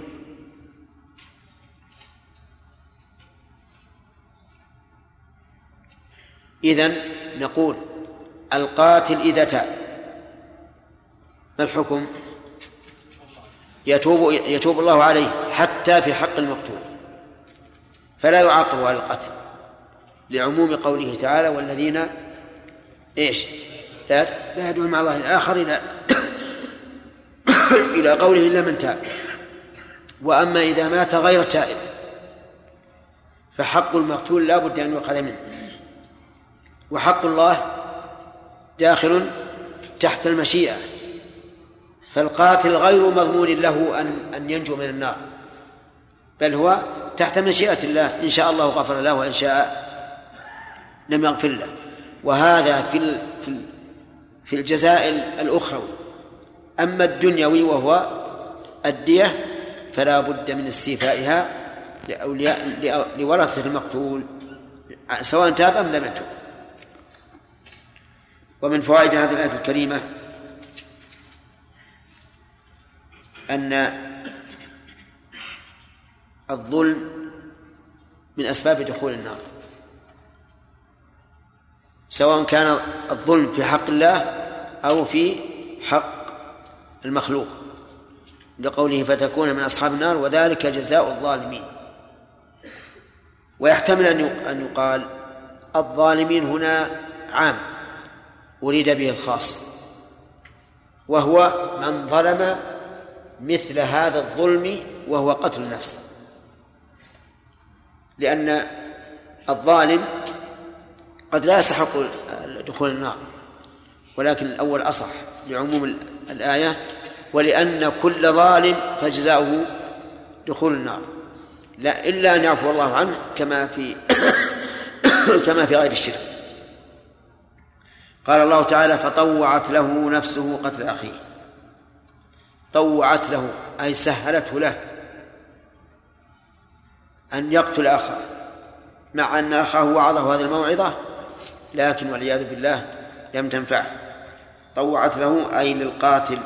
إذن نقول القاتل إذا تاب ما الحكم؟ يتوب يتوب الله عليه حتى في حق المقتول فلا يعاقب على القتل لعموم قوله تعالى والذين إيش؟ لا لا يدعون مع الله الآخر إلى إلى قوله إلا من تاب. وأما إذا مات غير تائب فحق المقتول لا بد أن يؤخذ منه. وحق الله داخل تحت المشيئة فالقاتل غير مضمون له أن أن ينجو من النار بل هو تحت مشيئة الله. إن شاء الله غفر له وإن شاء لم يغفر له. وهذا في في الجزاء الأخروي أما الدنيوي وهو الدية فلا بد من استيفائها لورثة المقتول سواء تاب أم لم يتب. ومن فوائد هذه الآية الكريمة أن الظلم من أسباب دخول النار. سواء كان الظلم في حق الله أو في حق المخلوق لقوله فتكون من أصحاب النار وذلك جزاء الظالمين. ويحتمل أن يقال الظالمين هنا عام أريد به الخاص وهو من ظلم مثل هذا الظلم وهو قتل النفس. لأن الظالم قد لا يستحق دخول النار. ولكن الأول أصح لعموم الآية ولأن كل ظالم فجزاؤه دخول النار. لا إلا أن يعفو الله عنه كما في كما في غير الشرك. قال الله تعالى فطوعت له نفسه قتل أخيه. طوعت له أي سهلته له أن يقتل أخاه مع أن أخاه وعظه هذه الموعظة لكن والعياذ بالله لم تنفعه طوعت له أي للقاتل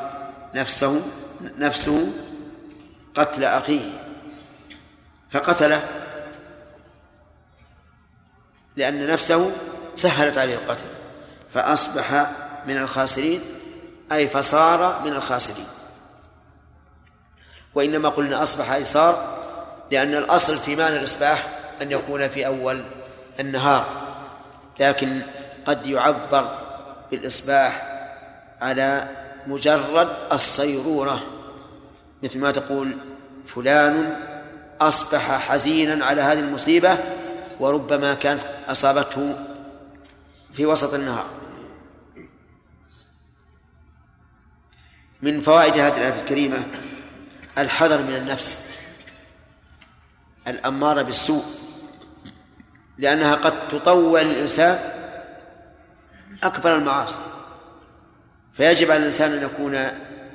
نفسه نفسه قتل أخيه فقتله. لأن نفسه سهلت عليه القتل فأصبح من الخاسرين أي فصار من الخاسرين. وإنما قلنا أصبح أي صار لأن الأصل في معنى الإصباح أن يكون في أول النهار لكن قد يعبر بالإصباح على مجرد الصيرورة مثل ما تقول فلان أصبح حزينا على هذه المصيبة وربما كانت أصابته في وسط النهار. من فوائد هذه الآية الكريمة الحذر من النفس الأمارة بالسوء لأنها قد تطوع الإنسان أكبر المعاصي. فيجب على الإنسان أن يكون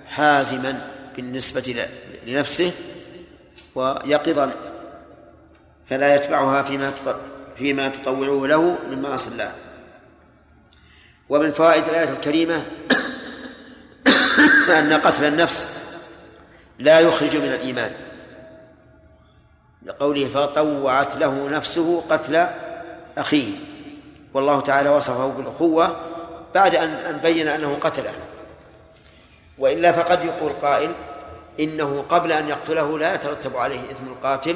حازما بالنسبة لنفسه ويقظا فلا يتبعها فيما فيما تطوعه له من معاصي الله. ومن فوائد الآية الكريمة أن قتل النفس لا يخرج من الإيمان. لقوله فطوعت له نفسه قتل أخيه. والله تعالى وصفه بالأخوة بعد أن بين أنه قتله. وإلا فقد يقول قائل إنه قبل أن يقتله لا يترتب عليه إثم القاتل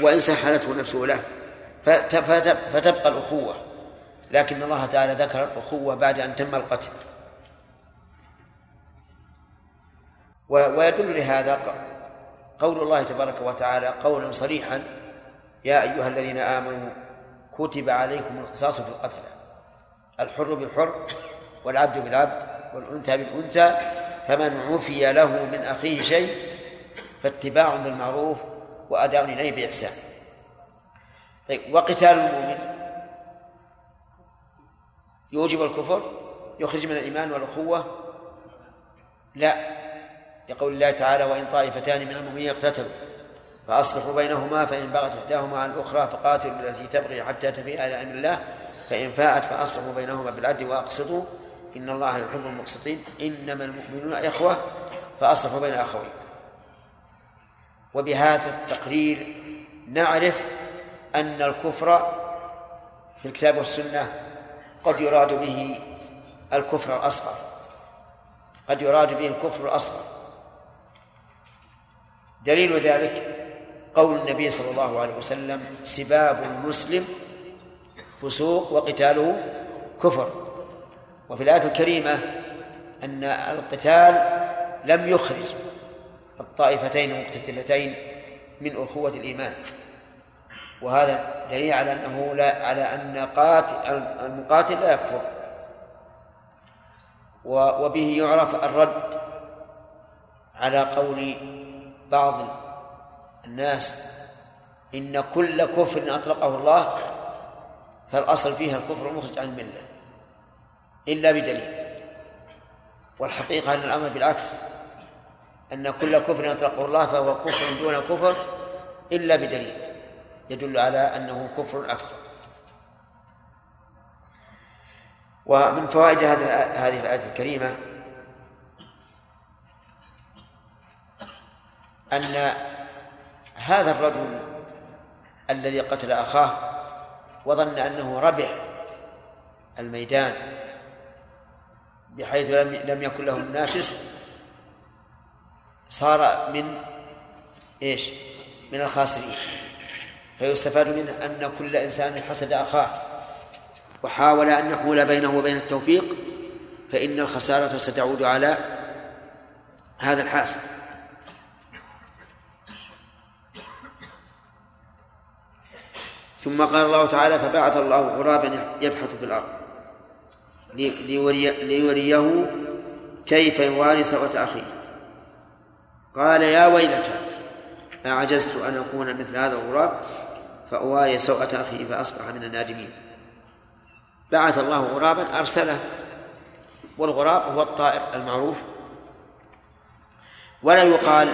وإن سحلته نفسه له. فتبقى الأخوة. لكن الله تعالى ذكر الأخوة بعد أن تم القتل. ويدل لهذا قول الله تبارك وتعالى قولا صريحا يا أيها الذين آمنوا كتب عليكم القصاص في القتلى. الحر بالحر والعبد بالعبد والأنثى بالأنثى فمن عفي له من أخيه شيء فاتباع بالمعروف وأداء إليه بإحسان. طيب وقتال المؤمن؟ يوجب الكفر؟ يخرج من الإيمان والأخوة لا. لقول الله تعالى وإن طائفتان من المؤمنين اقتتلوا فأصلحوا بينهما فإن بغت إحداهما عن الأخرى فقاتلوا بالتي تبغي حتى تفيء إلى أمر الله. فإن فاءت فأصلحوا بينهما بالعدل وأقسطوا. إن الله يحب المقسطين. إنما المؤمنون إخوة فأصلحوا بين أخوين. وبهذا التقرير نعرف أن الكفر في الكتاب والسنة قد يراد به الكفر الأصغر. قد يراد به الكفر الأصغر. دليل ذلك قول النبي صلى الله عليه وسلم سباب المسلم فسوق وقتاله كفر. وفي الآية الكريمة أن القتال لم يخرج الطائفتين المقتتلتين من أخوة الإيمان. وهذا دليل على أنه لا على أن قاتل المقاتل لا يكفر. وبه يعرف الرد على قول بعض الناس إن كل كفر أطلقه الله فالأصل فيها الكفر المخرج عن الملة إلا بدليل. والحقيقة أن الأمر بالعكس أن كل كفر أطلقه الله فهو كفر دون كفر إلا بدليل يدل على أنه كفر أكبر ومن فوائد هذه الآية الكريمة أن هذا الرجل الذي قتل أخاه وظن أنه ربح الميدان بحيث لم لم يكن له منافس صار من إيش؟ من الخاسرين فيستفاد منه أن كل إنسان حسد أخاه وحاول أن يحول بينه وبين التوفيق فإن الخسارة ستعود على هذا الحاسد ثم قال الله تعالى فبعث الله غرابا يبحث في الأرض. ليوري ليوريه كيف يواري سوءة أخيه. قال يا ويلتى أعجزت أن أكون مثل هذا الغراب؟ فأواري سوءة أخيه فأصبح من النادمين. بعث الله غرابا أرسله والغراب هو الطائر المعروف. ولا يقال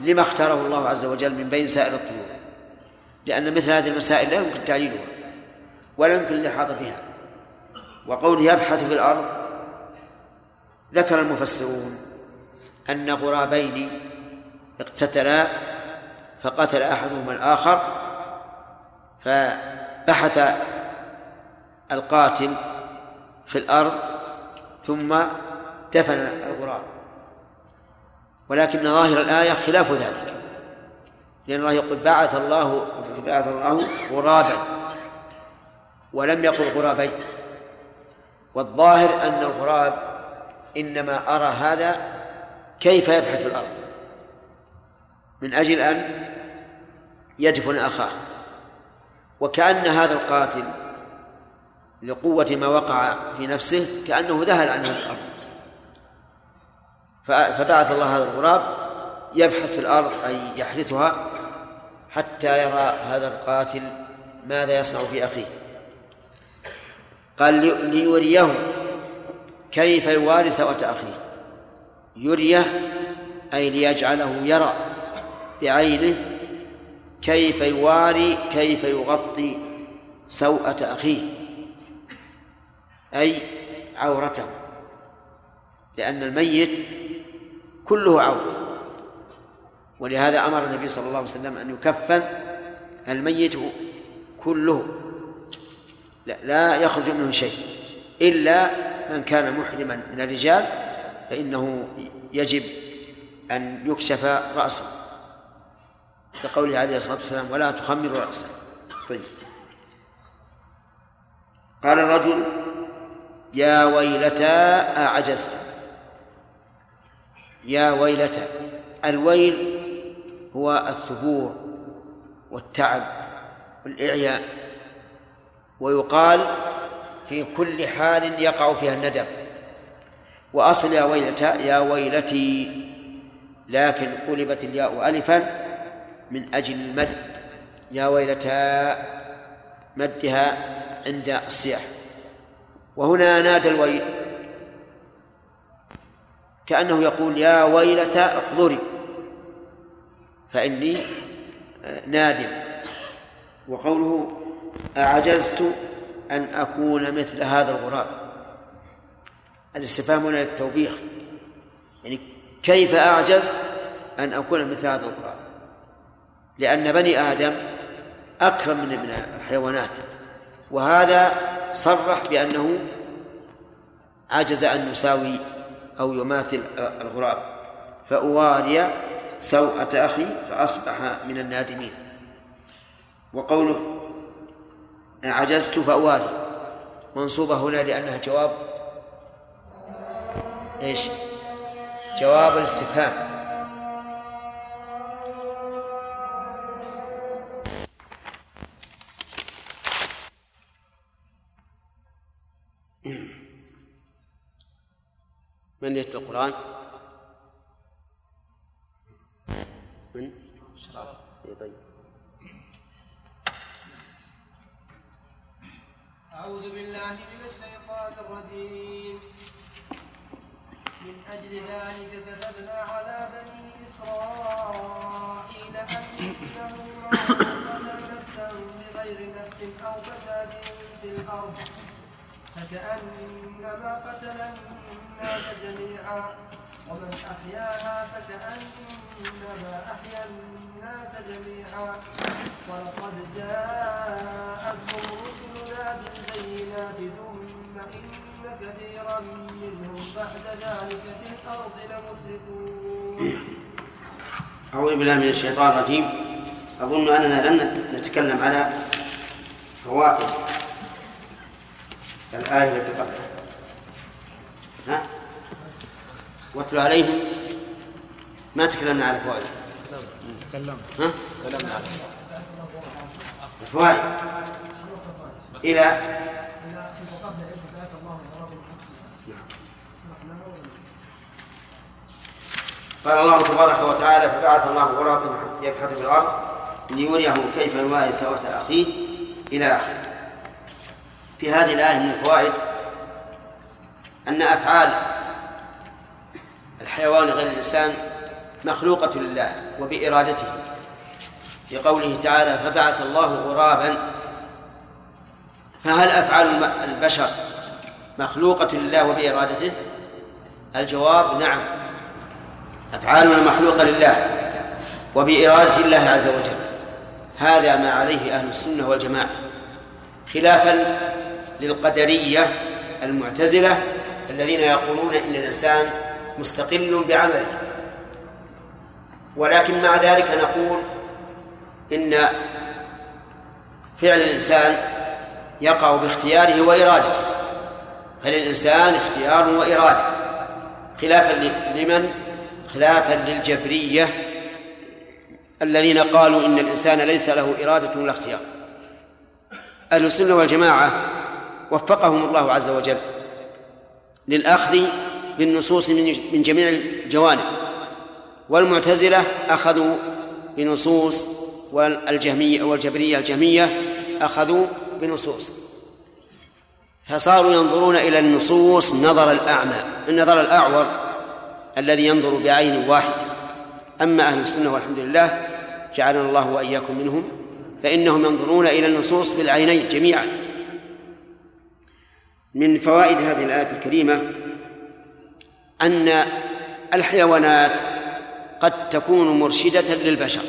لما اختاره الله عز وجل من بين سائر الطيور. لأن مثل هذه المسائل لا يمكن تعليلها ولا يمكن الإحاطة بها وقوله يبحث في الأرض ذكر المفسرون أن غرابين اقتتلا فقتل أحدهما الآخر فبحث القاتل في الأرض ثم دفن الغراب. ولكن ظاهر الآية خلاف ذلك. لأن الله يقول بعث الله بعث الله غرابا ولم يقل غرابين والظاهر أن الغراب إنما أرى هذا كيف يبحث الأرض من أجل أن يدفن أخاه وكأن هذا القاتل لقوة ما وقع في نفسه كأنه ذهل عن هذه الأرض فبعث الله هذا الغراب يبحث في الأرض أي يحرثها حتى يرى هذا القاتل ماذا يصنع في أخيه. قال لي- ليريه كيف يواري سوءة أخيه. يريه أي ليجعله يرى بعينه كيف يواري كيف يغطي سوءة أخيه. أي عورته. لأن الميت كله عورة. ولهذا أمر النبي صلى الله عليه وسلم أن يكفن الميت كله. لا, لا يخرج منه شيء. إلا من كان محرما من الرجال فإنه يجب أن يكشف رأسه. كقوله عليه الصلاة والسلام ولا تخمر رأسه. طيب. قال الرجل يا ويلتى أعجزت. يا ويلتى الويل هو الثبور والتعب والإعياء ويقال في كل حال يقع فيها الندم. وأصل يا ويلتى يا ويلتي لكن قلبت الياء ألفا من أجل المد. يا ويلتى مدها عند الصياح وهنا نادى الويل كأنه يقول يا ويلتى احضري. فإني نادم. وقوله أعجزت أن أكون مثل هذا الغراب. الاستفهام هنا للتوبيخ. يعني كيف أعجز أن أكون مثل هذا الغراب؟ لأن بني آدم أكرم من من الحيوانات. وهذا صرح بأنه عجز أن يساوي أو يماثل الغراب. فأواري سوءة أخي فأصبح من النادمين وقوله عجزت فأواري منصوبة هنا لأنها جواب إيش؟ جواب الاستفهام من يتلو القرآن؟ من؟ شراب. إيه طيب. أعوذ بالله من الشيطان الرجيم. من أجل ذلك كتبنا على بني إسرائيل أنه من قتل نفسا بغير نفس أو فساد في الأرض فكأنما قتل الناس جميعا. ومن أحياها فكأنما أحيا الناس جميعا. ولقد جاءتهم رسلنا بالبينات ثم إن كثيرا منهم بعد ذلك في الأرض لمسرفون أعوذ بالله من الشيطان الرجيم. أظن أننا لم نتكلم على فوائد الآية التي قبلها. ها؟ واتل عليهم ما تكلمنا على فوائد تكلمنا ها؟ تكلمنا الفوائد إلى قال الله تبارك وتعالى فبعث الله غرابا يبحث في الأرض ليريه كيف يواري سوءة أخيه إلى آخره. في هذه الآية من الفوائد أن أفعال الحيوان غير الإنسان مخلوقة لله وبإرادته. في قوله تعالى فبعث الله غرابا. فهل أفعال البشر مخلوقة لله وبإرادته؟ الجواب نعم أفعالنا مخلوقة لله وبإرادة الله عز وجل. هذا ما عليه أهل السنة والجماعة خلافا للقدرية المعتزلة الذين يقولون إن الإنسان مستقل بعمله. ولكن مع ذلك نقول إن فعل الإنسان يقع باختياره وإرادته. فللإنسان اختيار وإرادة. خلافا لمن؟ خلافا للجبرية الذين قالوا إن الإنسان ليس له إرادة ولا اختيار. أهل السنة والجماعة وفقهم الله عز وجل للأخذ بالنصوص من جميع الجوانب. والمعتزلة أخذوا بنصوص والجهمية والجبرية الجهمية أخذوا بنصوص. فصاروا ينظرون إلى النصوص نظر الأعمى النظر الأعور الذي ينظر بعين واحدة. أما أهل السنة والحمد لله جعلنا الله وإياكم منهم فإنهم ينظرون إلى النصوص بالعينين جميعا. من فوائد هذه الآية الكريمة أن الحيوانات قد تكون مرشدة للبشر.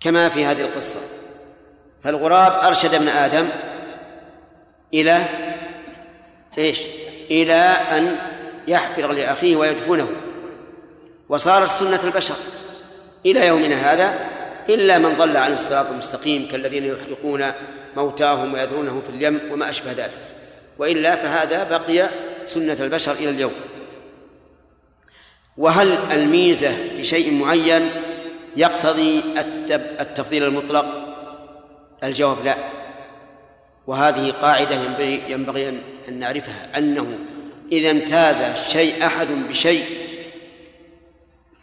كما في هذه القصة. فالغراب أرشد ابن آدم إلى إيش؟ إلى أن يحفر لأخيه ويدفنه. وصارت سنة البشر. إلى يومنا هذا إلا من ضل عن الصراط المستقيم كالذين يحرقون موتاهم ويذرونه في اليم وما أشبه ذلك. وإلا فهذا بقي سنة البشر إلى اليوم. وهل الميزة في شيء معين يقتضي التفضيل المطلق؟ الجواب لا. وهذه قاعدة ينبغي, أن نعرفها. أنه إذا امتاز شيء أحد بشيء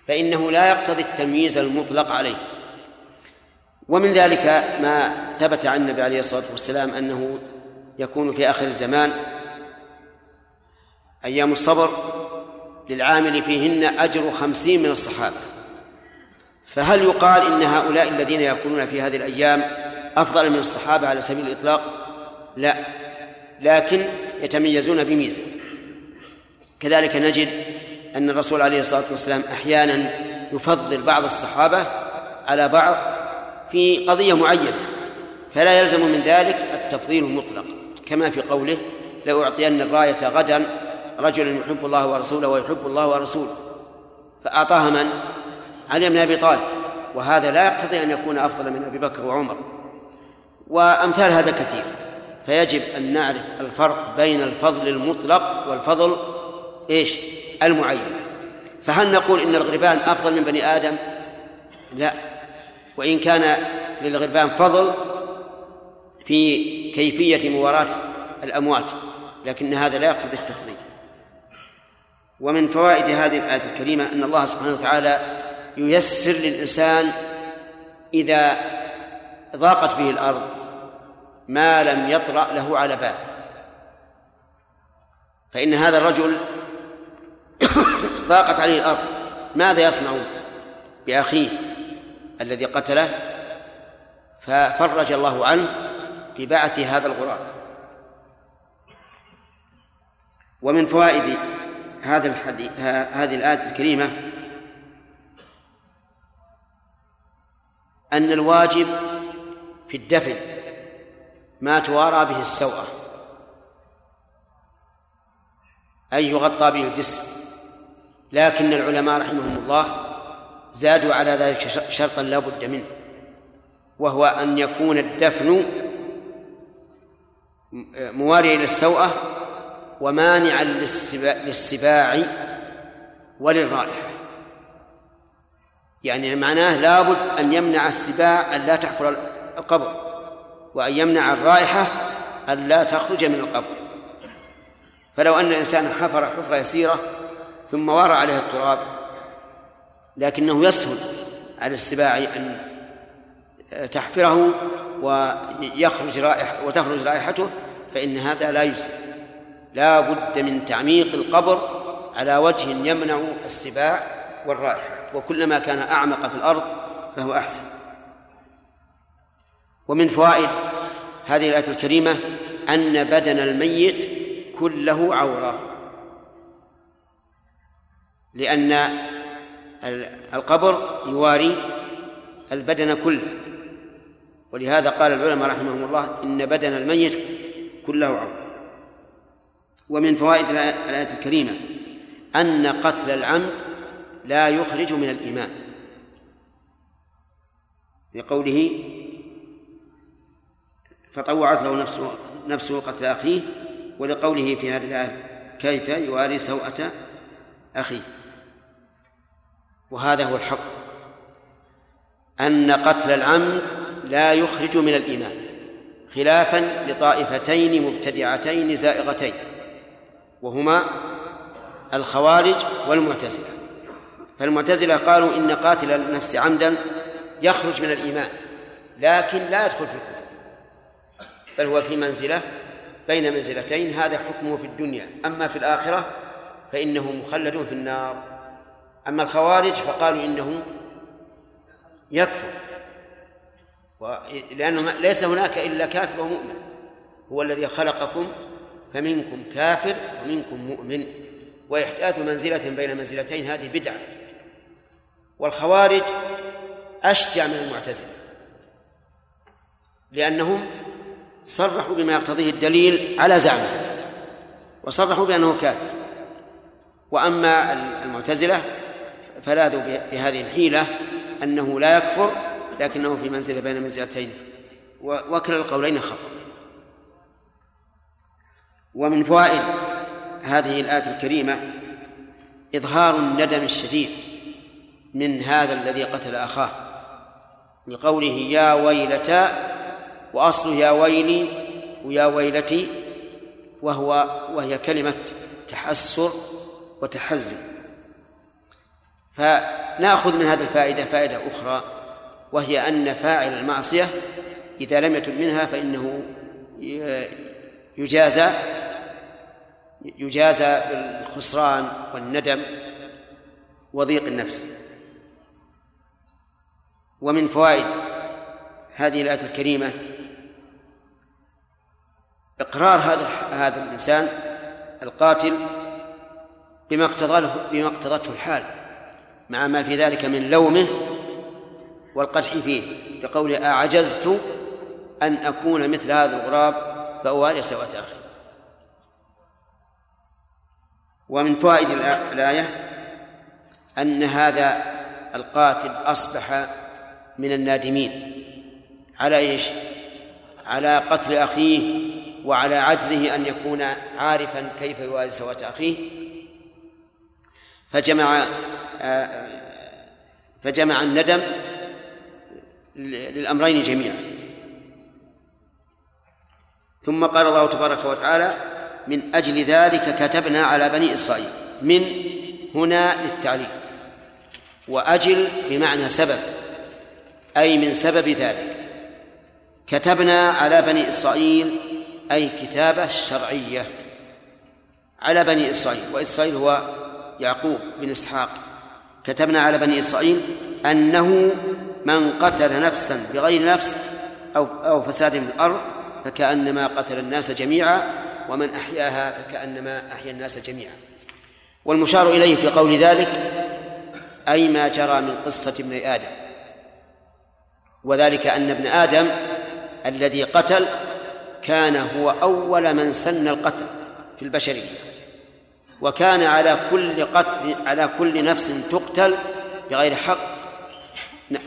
فإنه لا يقتضي التمييز المطلق عليه. ومن ذلك ما ثبت عن النبي عليه الصلاة والسلام أنه يكون في آخر الزمان. أيام الصبر للعامل فيهن أجر خمسين من الصحابة. فهل يقال إن هؤلاء الذين يكونون في هذه الأيام أفضل من الصحابة على سبيل الإطلاق؟ لا. لكن يتميزون بميزة. كذلك نجد أن الرسول عليه الصلاة والسلام أحيانا يفضل بعض الصحابة على بعض في قضية معينة فلا يلزم من ذلك التفضيل المطلق. كما في قوله لأعطين الراية غدا رجلا يحب الله ورسوله ويحب الله ورسوله. فأعطاها من؟ علي بن أبي طالب. وهذا لا يقتضي أن يكون أفضل من أبي بكر وعمر. وأمثال هذا كثير. فيجب أن نعرف الفرق بين الفضل المطلق والفضل إيش؟ المعين. فهل نقول إن الغربان أفضل من بني آدم؟ لا. وإن كان للغربان فضل في كيفية مواراة الأموات لكن هذا لا يقتضي التفضيل ومن فوائد هذه الآية الكريمة أن الله سبحانه وتعالى ييسر للإنسان إذا ضاقت به الأرض ما لم يطرأ له على بال. فإن هذا الرجل ضاقت عليه الأرض ماذا يصنع بأخيه الذي قتله؟ ففرج الله عنه ببعث هذا الغراب ومن فوائد هذا الحديث هذه الآية الكريمة أن الواجب في الدفن ما توارى به السوءة. أي يغطى به الجسم. لكن العلماء رحمهم الله زادوا على ذلك شرطا لا بد منه وهو أن يكون الدفن مواريا للسوءة ومانعا للسباع وللرائحة. يعني معناه لابد أن يمنع السباع أن لا تحفر القبر وأن يمنع الرائحة أن لا تخرج من القبر. فلو أن الإنسان حفر حفرة يسيرة ثم وارى عليها التراب لكنه يسهل على السباع أن تحفره ويخرج رائحة وتخرج رائحته فإن هذا لا يجزي. لا بد من تعميق القبر على وجه يمنع السباع والرائحة. وكلما كان أعمق في الأرض فهو أحسن. ومن فوائد هذه الآية الكريمة أن بدن الميت كله عورة. لأن القبر يواري البدن كله. ولهذا قال العلماء رحمهم الله إن بدن الميت كله عورة ومن فوائد الآية الكريمة أن قتل العمد لا يخرج من الإيمان. لقوله فطوعت له نفسه نفسه قتل أخيه ولقوله في هذه الآية كيف يواري سوءة أخيه. وهذا هو الحق. أن قتل العمد لا يخرج من الإيمان خلافا لطائفتين مبتدعتين زائغتين وهما الخوارج والمعتزلة. فالمعتزلة قالوا إن قاتل النفس عمدا يخرج من الإيمان لكن لا يدخل في الكفر بل هو في منزلة بين منزلتين هذا حكمه في الدنيا. أما في الآخرة فإنه مخلد في النار. أما الخوارج فقالوا إنه يكفر. لأنه ليس هناك إلا كافر ومؤمن. هو الذي خلقكم فمنكم كافر ومنكم مؤمن. وإحداث منزلة بين منزلتين هذه بدعة. والخوارج أشجع من المعتزلة لأنهم صرحوا بما يقتضيه الدليل على زعمه وصرحوا بأنه كافر. وأما المعتزلة فلاذوا بهذه الحيلة أنه لا يكفر لكنه في منزلة بين منزلتين. وكلا القولين خطأ. ومن فوائد هذه الآية الكريمة إظهار الندم الشديد من هذا الذي قتل أخاه لقوله يا ويلتا وأصله يا ويلي ويا ويلتي وهو وهي كلمة تحسر وتحزن. فنأخذ من هذه الفائدة فائدة أخرى. وهي أن فاعل المعصية إذا لم يتب منها فإنه يجازى يجازى بالخسران والندم وضيق النفس. ومن فوائد هذه الآية الكريمة إقرار هذا هذا الإنسان القاتل بما اقتضته بما اقتضته الحال مع ما في ذلك من لومه والقدح فيه بقول أعجزت أن أكون مثل هذا الغراب فأواري سوءة أخي ومن فوائد الآية أن هذا القاتل أصبح من النادمين. على إيش؟ على قتل أخيه وعلى عجزه أن يكون عارفا كيف يوازي سوءة أخيه. فجمع فجمع الندم للأمرين جميعا. ثم قال الله تبارك وتعالى من أجل ذلك كتبنا على بني إسرائيل. من هنا للتعليم وأجل بمعنى سبب أي من سبب ذلك. كتبنا على بني إسرائيل أي كتابة شرعية. على بني إسرائيل. وإسرائيل هو يعقوب بن إسحاق. كتبنا على بني إسرائيل أنه من قتل نفسا بغير نفس أو أو فساد في الأرض فكأنما قتل الناس جميعا ومن أحياها فكأنما أحيا الناس جميعا. والمشار إليه في قول ذلك أي ما جرى من قصة ابن آدم. وذلك أن ابن آدم الذي قتل كان هو أول من سن القتل في البشرية. وكان على كل قتل على كل نفس تقتل بغير حق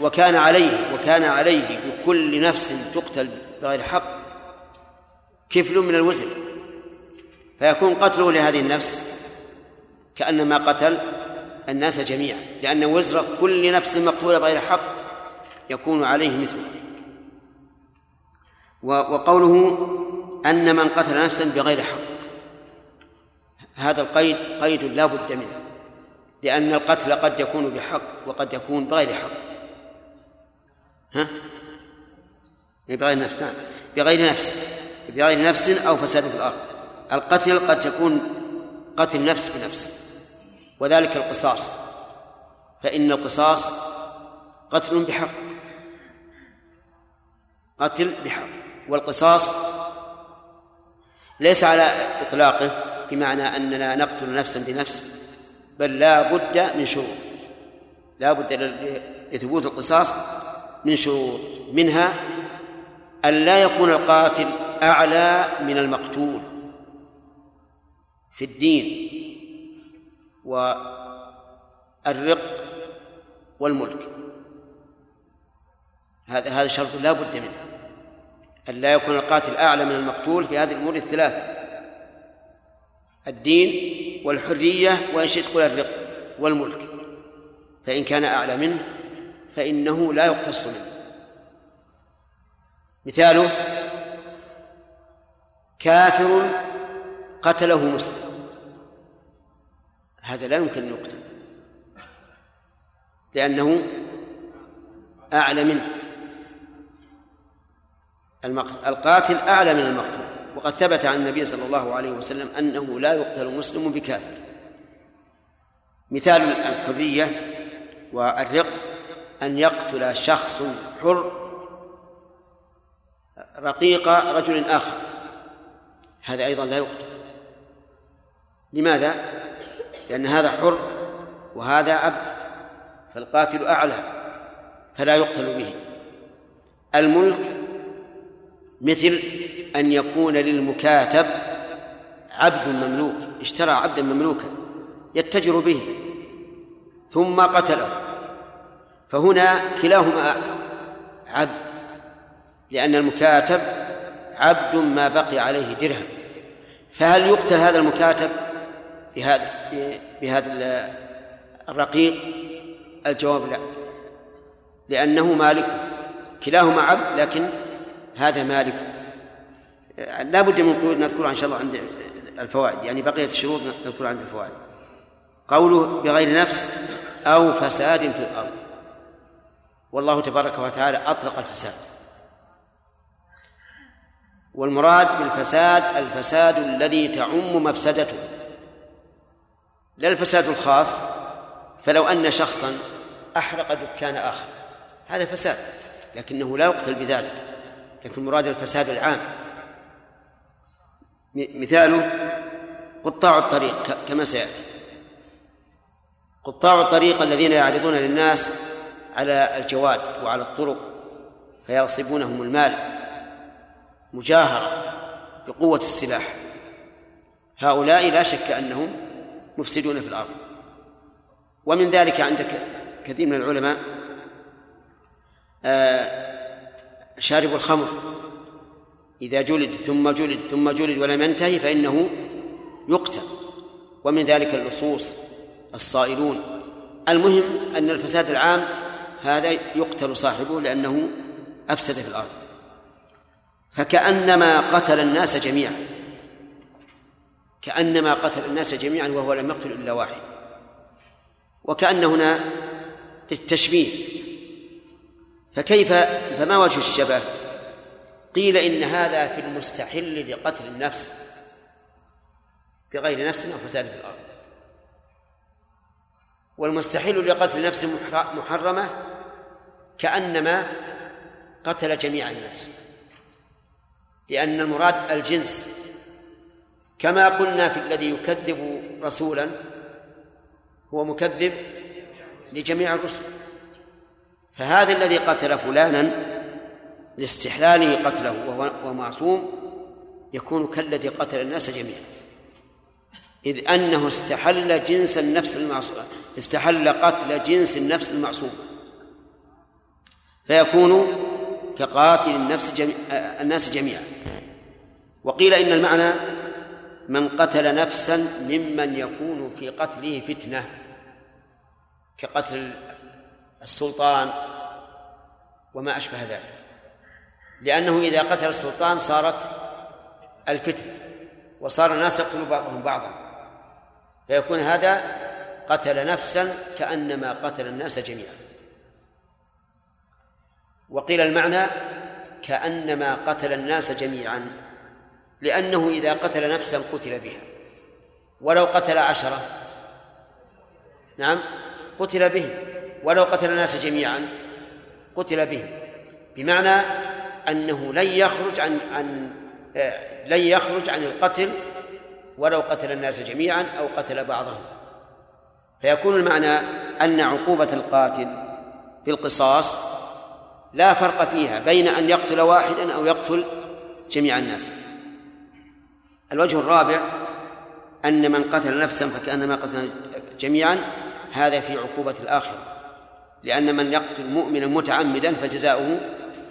وكان عليه وكان عليه بكل نفس تقتل بغير حق كفل من الوزن. فيكون قتله لهذه النفس كأنما قتل الناس جميعا لأن وزر كل نفس مقتولة بغير حق يكون عليه مثله. وقوله أن من قتل نفسا بغير حق. هذا القيد قيد لا بد منه لأن القتل قد يكون بحق وقد يكون بغير حق. ها؟ بغير نفس نعم. بغير نفس. بغير نفس أو فساد في الأرض. القتل قد يكون قتل نفس بنفس. وذلك القصاص. فإن القصاص قتل بحق. قتل بحق. والقصاص ليس على إطلاقه بمعنى أننا نقتل نفسا بنفس بل لا بد من شروط. لا بد لثبوت القصاص من شروط منها أن لا يكون القاتل أعلى من المقتول في الدين والرق والملك. هذا هذا شرط لا بد منه. أن لا يكون القاتل أعلى من المقتول في هذه الأمور الثلاثة الدين والحرية وإن شئت قل الرق والملك فإن كان أعلى منه فإنه لا يقتص منه. مثاله كافر قتله مسلم. هذا لا يمكن أن يقتل لأنه أعلى منه. القاتل أعلى من المقتول. وقد ثبت عن النبي صلى الله عليه وسلم أنه لا يقتل مسلم بكافر. مثال الحرية والرق أن يقتل شخص حر رقيق رجل آخر. هذا أيضا لا يقتل. لماذا؟ لأن هذا حر وهذا عبد فالقاتل أعلى فلا يقتل به. الملك مثل أن يكون للمكاتب عبد مملوك اشترى عبدا مملوكا يتجر به ثم قتله. فهنا كلاهما عبد لأن المكاتب عبد ما بقي عليه درهم. فهل يقتل هذا المكاتب بهذا بهذا الرقيق؟ الجواب لا لأنه مالك كلاهما عبد لكن هذا مالك. لا بد من قيود نذكرها إن شاء الله عند الفوائد يعني بقية الشروط نذكرها عند الفوائد. قوله بغير نفس أو فساد في الأرض. والله تبارك وتعالى أطلق الفساد. والمراد بالفساد الفساد الذي تعم مفسدته. لا الفساد الخاص فلو أن شخصا أحرق دكان آخر. هذا فساد لكنه لا يقتل بذلك. لكن مراد الفساد العام. مثاله قطاع الطريق كما سيأتي. قطاع الطريق الذين يعرضون للناس على الجواد وعلى الطرق فيغصبونهم المال مجاهرة بقوة السلاح. هؤلاء لا شك أنهم مفسدون في الأرض. ومن ذلك عندك كثير من العلماء شارب الخمر. إذا جلد ثم جلد ثم جلد ولم ينتهي فإنه يقتل. ومن ذلك اللصوص الصائلون. المهم أن الفساد العام هذا يقتل صاحبه لأنه أفسد في الأرض. فكأنما قتل الناس جميعا. كأنما قتل الناس جميعا وهو لم يقتل إلا واحد. وكأن هنا التشبيه. فكيف فما وجه الشبه؟ قيل إن هذا في المستحل لقتل النفس. بغير نفس أو فساد في الأرض. والمستحيل لقتل نفس محرمة كأنما قتل جميع الناس. لأن المراد الجنس. كما قلنا في الذي يكذب رسولا هو مكذب لجميع الرسل. فهذا الذي قتل فلانا لاستحلاله قتله وهو معصوم يكون كالذي قتل الناس جميعا. إذ أنه استحل جنس النفس المعصوم استحل قتل جنس النفس المعصوم. فيكون كقاتل النفس جميع الناس جميعا. وقيل إن المعنى من قتل نفسا ممن يكون في قتله فتنة كقتل السلطان وما أشبه ذلك. لأنه إذا قتل السلطان صارت الفتنة وصار الناس يقتل بعضهم بعضا. فيكون هذا قتل نفسا كأنما قتل الناس جميعا. وقيل المعنى كأنما قتل الناس جميعا لأنه إذا قتل نفسا قتل بها. ولو قتل عشرة نعم قتل به ولو قتل الناس جميعا قتل به بمعنى أنه لن يخرج عن عن لن يخرج عن القتل ولو قتل الناس جميعا أو قتل بعضهم. فيكون المعنى أن عقوبة القاتل بالقصاص لا فرق فيها بين أن يقتل واحدا أو يقتل جميع الناس. الوجه الرابع أن من قتل نفسا فكأنما قتل جميعا هذا في عقوبة الآخرة. لأن من يقتل مؤمنا متعمدا فجزاؤه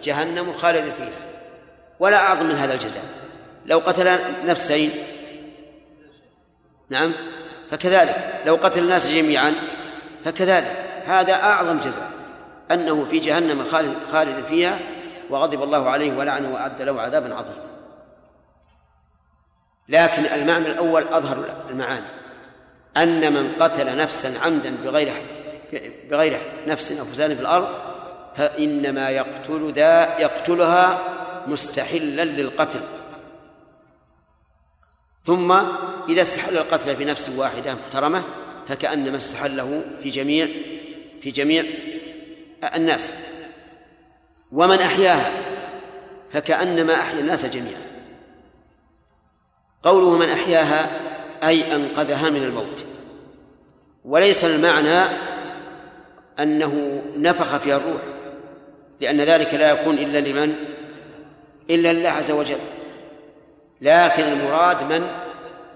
جهنم خالدا فيها. ولا أعظم من هذا الجزاء. لو قتل نفسين نعم فكذلك. لو قتل الناس جميعا فكذلك. هذا أعظم جزاء. أنه في جهنم خالد, خالد فيها وغضب الله عليه ولعنه وأعد له عذابا عظيما. لكن المعنى الأول أظهر المعاني. أن من قتل نفسا عمدا بغير بغير نفس أو فساد في الأرض فإنما يقتل ذا يقتلها مستحلا للقتل. ثم إذا استحل القتل في نفس واحدة محترمة فكأنما استحله في جميع في جميع الناس. ومن أحياها فكأنما أحيا الناس جميعا. قوله من أحياها أي أنقذها من الموت. وليس المعنى أنه نفخ فيها الروح لأن ذلك لا يكون إلا لمن؟ إلا لله عز وجل. لكن المراد من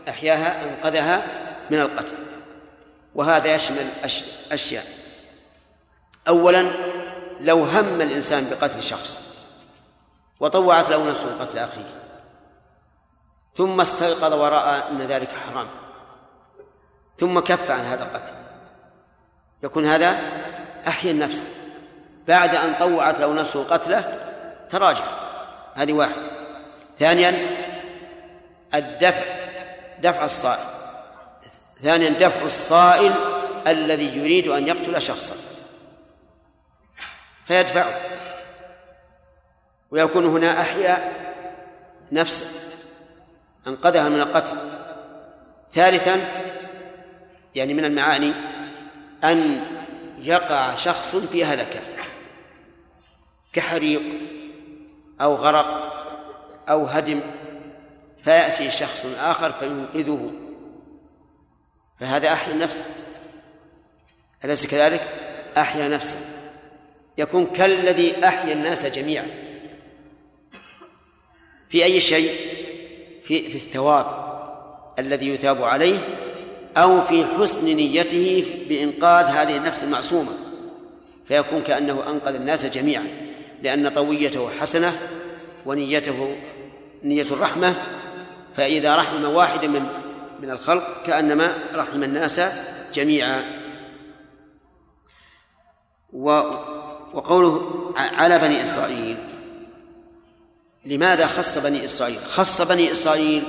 أحياها أنقذها من القتل. وهذا يشمل أشياء. أولا لو هم الإنسان بقتل شخص وطوعت له نفسه قتل أخيه ثم استيقظ ورأى أن ذلك حرام ثم كف عن هذا القتل. يكون هذا أحيا النفس. بعد أن طوعت له نفسه قتله تراجع. هذه واحدة. ثانيا الدفع دفع الصائل. ثانيا دفع الصائل الذي يريد أن يقتل شخصا. فيدفعه. ويكون هنا أحيا نفسه أنقذها من القتل. ثالثا يعني من المعاني أن يقع شخص في هلكة. كحريق أو غرق أو هدم فيأتي شخص آخر فينقذه. فهذا أحيا النفس أليس كذلك؟ أحيا نفسه. يكون كالذي أحيا الناس جميعا. في أي شيء؟ في, في الثواب الذي يثاب عليه أو في حسن نيته بإنقاذ هذه النفس المعصومة. فيكون كأنه أنقذ الناس جميعا لأن طويته حسنة ونيته نية الرحمة. فإذا رحم واحدا من من الخلق كأنما رحم الناس جميعا. وقوله على بني إسرائيل. لماذا خص بني إسرائيل؟ خص بني إسرائيل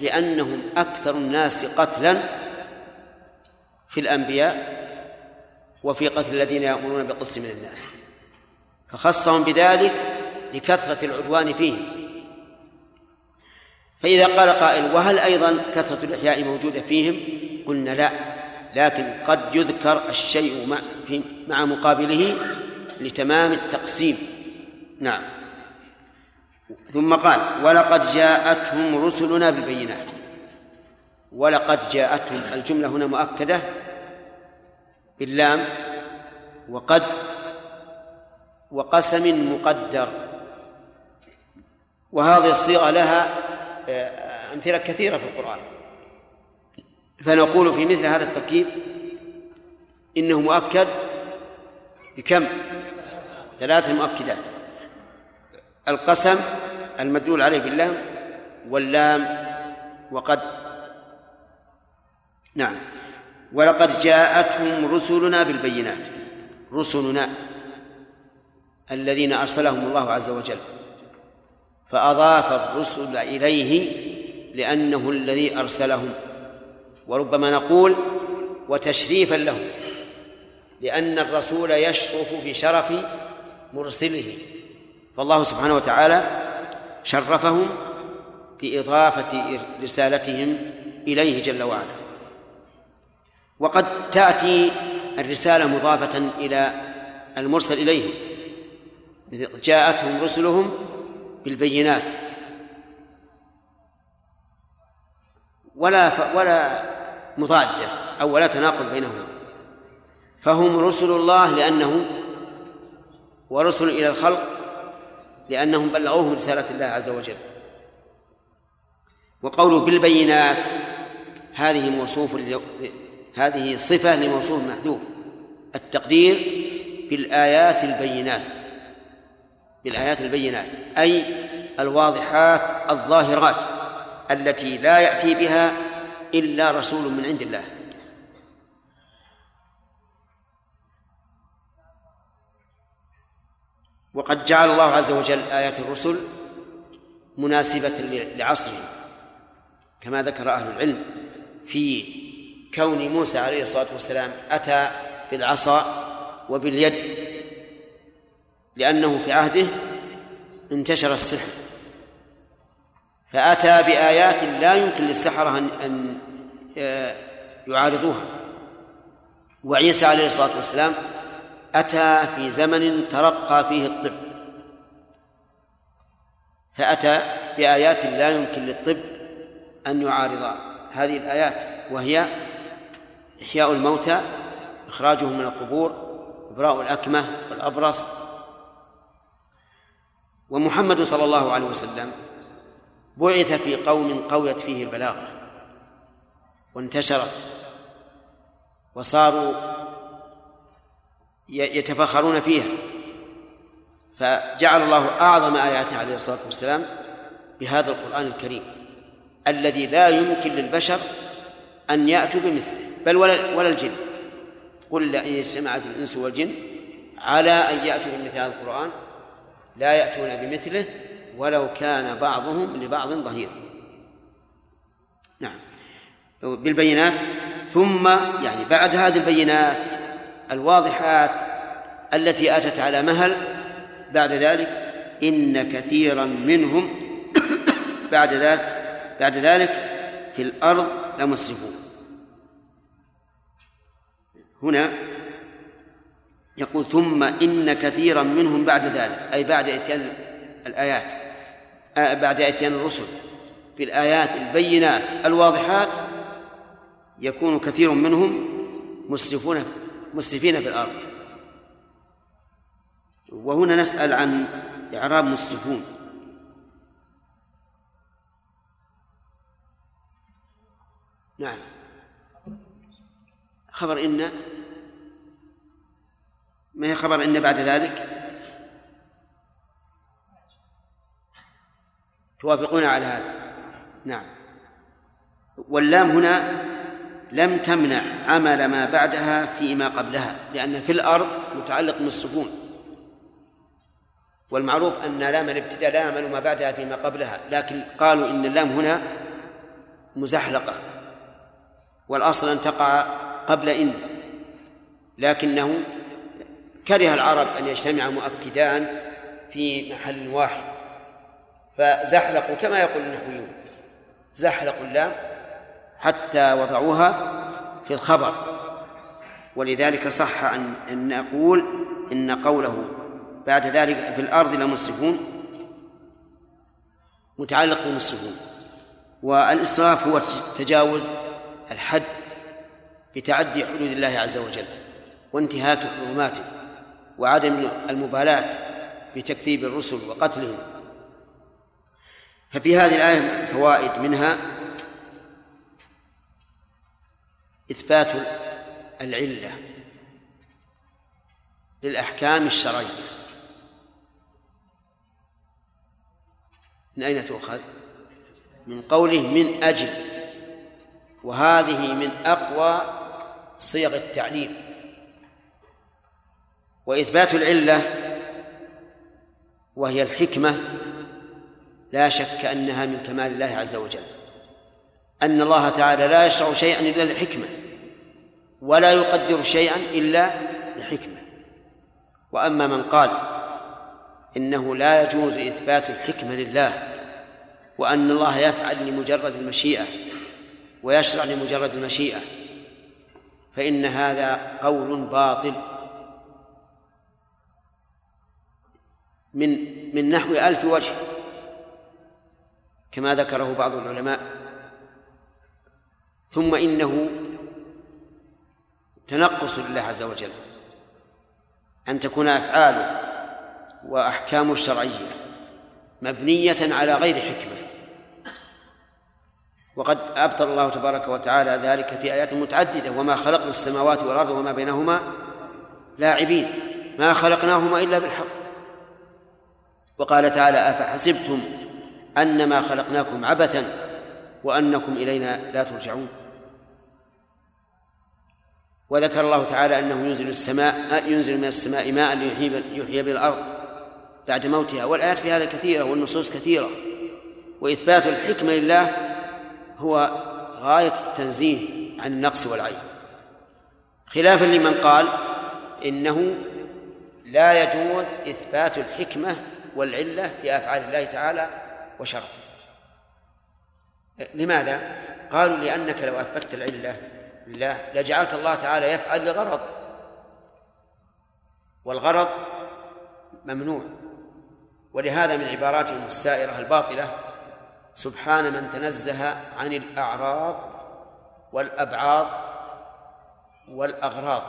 لأنهم أكثر الناس قتلا في الأنبياء وفي قتل الذين يأمرون بالقسط من الناس. فخصهم بذلك لكثرة العدوان فيهم. فإذا قال قائل وهل أيضا كثرة الإحياء موجودة فيهم؟ قلنا لا لكن قد يذكر الشيء مع, مع مقابله لتمام التقسيم. نعم. ثم قال ولقد جاءتهم رسلنا بالبينات. ولقد جاءتهم. الجملة هنا مؤكدة باللام. وقد وقسم مقدر. وهذه الصيغة لها آه، أمثلة كثيرة في القرآن. فنقول في مثل هذا التركيب إنه مؤكد بكم؟ ثلاث مؤكدات. القسم المدلول عليه باللام واللام وقد نعم. ولقد جاءتهم رسلنا بالبينات. رسلنا الذين أرسلهم الله عز وجل. فأضاف الرسل إليه لأنه الذي أرسلهم. وربما نقول وتشريفا لهم. لأن الرسول يشرف بشرف مرسله. فالله سبحانه وتعالى شرفهم بإضافة رسالتهم إليه جل وعلا. وقد تأتي الرسالة مضافة إلى المرسل إليه. جاءتهم رسلهم بالبينات. ولا ولا مضادة أو ولا تناقض بينهما فهم رسل الله لأنه ورسل إلى الخلق لأنهم بلغوهم رسالة الله عز وجل. وقوله بالبينات هذه موصوف هذه صفة لموصوف محذوف. التقدير بالآيات البينات بالآيات البينات أي الواضحات الظاهرات التي لا يأتي بها إلا رسول من عند الله. وقد جعل الله عز وجل آيات الرسل مناسبة لعصرهم كما ذكر أهل العلم في كون موسى عليه الصلاة والسلام أتى بالعصا وباليد لأنه في عهده انتشر السحر فأتى بآيات لا يمكن للسحرة أن أن يعارضوها. وعيسى عليه الصلاة والسلام أتى في زمن ترقى فيه الطب. فأتى بآيات لا يمكن للطب أن يعارض هذه الآيات وهي إحياء الموتى إخراجهم من القبور إبراء الأكمة والأبرص. ومحمد صلى الله عليه وسلم بعث في قوم قويت فيه البلاغة وانتشرت وصاروا يتفخرون فيها. فجعل الله أعظم آياته عليه الصلاة والسلام بهذا القرآن الكريم. الذي لا يمكن للبشر أن يأتوا بمثله بل ولا, ولا الجن. قل لئن اجتمعت الإنس والجن على أن يأتوا بمثل هذا القرآن. لا يأتون بمثله ولو كان بعضهم لبعض ظهيرا نعم. بالبينات. ثم يعني بعد هذه البينات الواضحات التي أتت على مهل. بعد ذلك إن كثيرا منهم بعد ذلك بعد ذلك في الأرض لمسرفون. هنا يقول ثم إن كثيرا منهم بعد ذلك أي بعد إتيان الآيات آه، بعد إتيان الرسل بالآيات البينات الواضحات يكون كثير منهم مسرفون. مسرفين في الأرض. وهنا نسأل عن إعراب مسرفون نعم. خبر إن ما هي خبر إن بعد ذلك؟ توافقون على هذا. نعم. واللام هنا لم تمنع عمل ما بعدها فيما قبلها لأن في الأرض متعلق مسرفون والمعروف أن لام الابتداء لا يعمل ما بعدها فيما قبلها لكن قالوا إن اللام هنا مزحلقة والأصل أن تقع قبل إن لكنه كره العرب أن يجتمع مؤكدان في محل واحد. فزحلقوا كما يقول النحويون زحلقوا اللام حتى وضعوها في الخبر. ولذلك صح أن أن نقول إن قوله بعد ذلك في الأرض لمسرفون متعلق بالمسرفون. والإسراف هو تجاوز الحد بتعدي حدود الله عز وجل وانتهاك حرماته وعدم المبالاة بتكذيب الرسل وقتلهم. ففي هذه الآية فوائد منها إثبات العلة للأحكام الشرعية. من أين تؤخذ؟ من قوله من أجل. وهذه من أقوى صيغ التعليل. وإثبات العلة وهي الحكمة لا شك أنها من كمال الله عز وجل. أن الله تعالى لا يشرع شيئا إلا لحكمة ولا يقدر شيئا إلا لحكمة وأما من قال إنه لا يجوز إثبات الحكمة لله وأن الله يفعل لمجرد المشيئة ويشرع لمجرد المشيئة فإن هذا قول باطل من من نحو ألف وجه كما ذكره بعض العلماء. ثم إنه تنقص لله عز وجل. أن تكون أفعاله وأحكامه الشرعية مبنية على غير حكمة. وقد أبطل الله تبارك وتعالى ذلك في آيات متعددة. وما خلقنا السماوات والأرض وما بينهما لاعبين. ما خلقناهما إلا بالحق. وقال تعالى أفحسبتم أنما خلقناكم عبثا وأنكم إلينا لا ترجعون. وذكر الله تعالى أنه ينزل السماء ينزل من السماء ماء ليحيي يحيي به الأرض بعد موتها. والآيات في هذا كثيرة والنصوص كثيرة. وإثبات الحكمة لله هو غاية التنزيه عن النقص والعيب. خلافا لمن قال إنه لا يجوز إثبات الحكمة والعلة في أفعال الله تعالى وشرعه. لماذا؟ قالوا لأنك لو أثبتت العلة لله لجعلت الله تعالى يفعل لغرض. والغرض ممنوع. ولهذا من عباراتهم السائرة الباطلة سبحان من تنزه عن الأعراض والأبعاض والأغراض.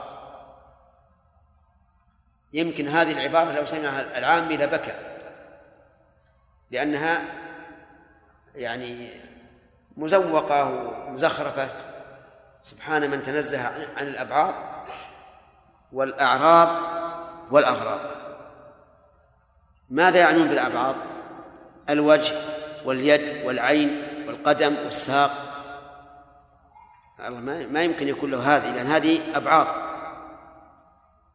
يمكن هذه العبارة لو سمعها العامي لبكى لأنها يعني مزوقة ومزخرفة. سبحان من تنزه عن الأبعاض والأعراض والأغراض. ماذا يعنون بالأبعاض الوجه واليد والعين والقدم والساق. الله ما يمكن يكون له هذه لأن هذه أبعاض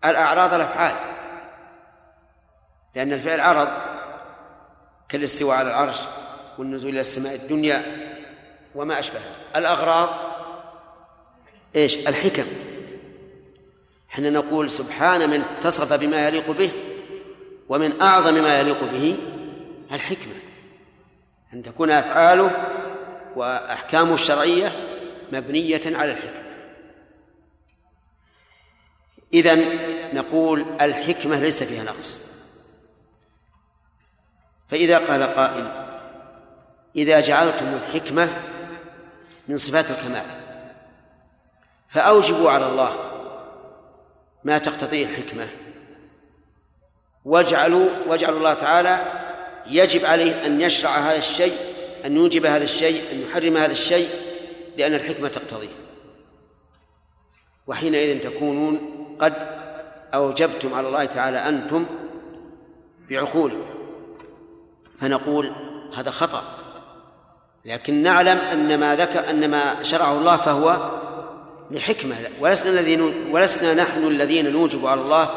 الأعراض الأفعال. لأن الفعل عرض كالاستواء على العرش والنزول إلى السماء الدنيا وما أشبه الأغراض إيش؟ الحكم. حين نقول سبحان من اتصف بما يليق به ومن أعظم ما يليق به الحكمة. أن تكون أفعاله وأحكامه الشرعية مبنية على الحكمة. إذن نقول الحكمة ليس فيها نقص. فإذا قال قائل إذا جعلتم الحكمة من صفات الكمال فأوجبوا على الله ما تقتضيه الحكمة. واجعلوا واجعلوا الله تعالى يجب عليه أن يشرع هذا الشيء أن يوجب هذا الشيء أن يحرم هذا الشيء لأن الحكمة تقتضيه. وحينئذ تكونون قد أوجبتم على الله تعالى أنتم بعقولكم فنقول هذا خطأ لكن نعلم أن ما ذكر أن ما شرعه الله فهو لحكمة. ولسنا الذين ولسنا نحن الذين نوجب على الله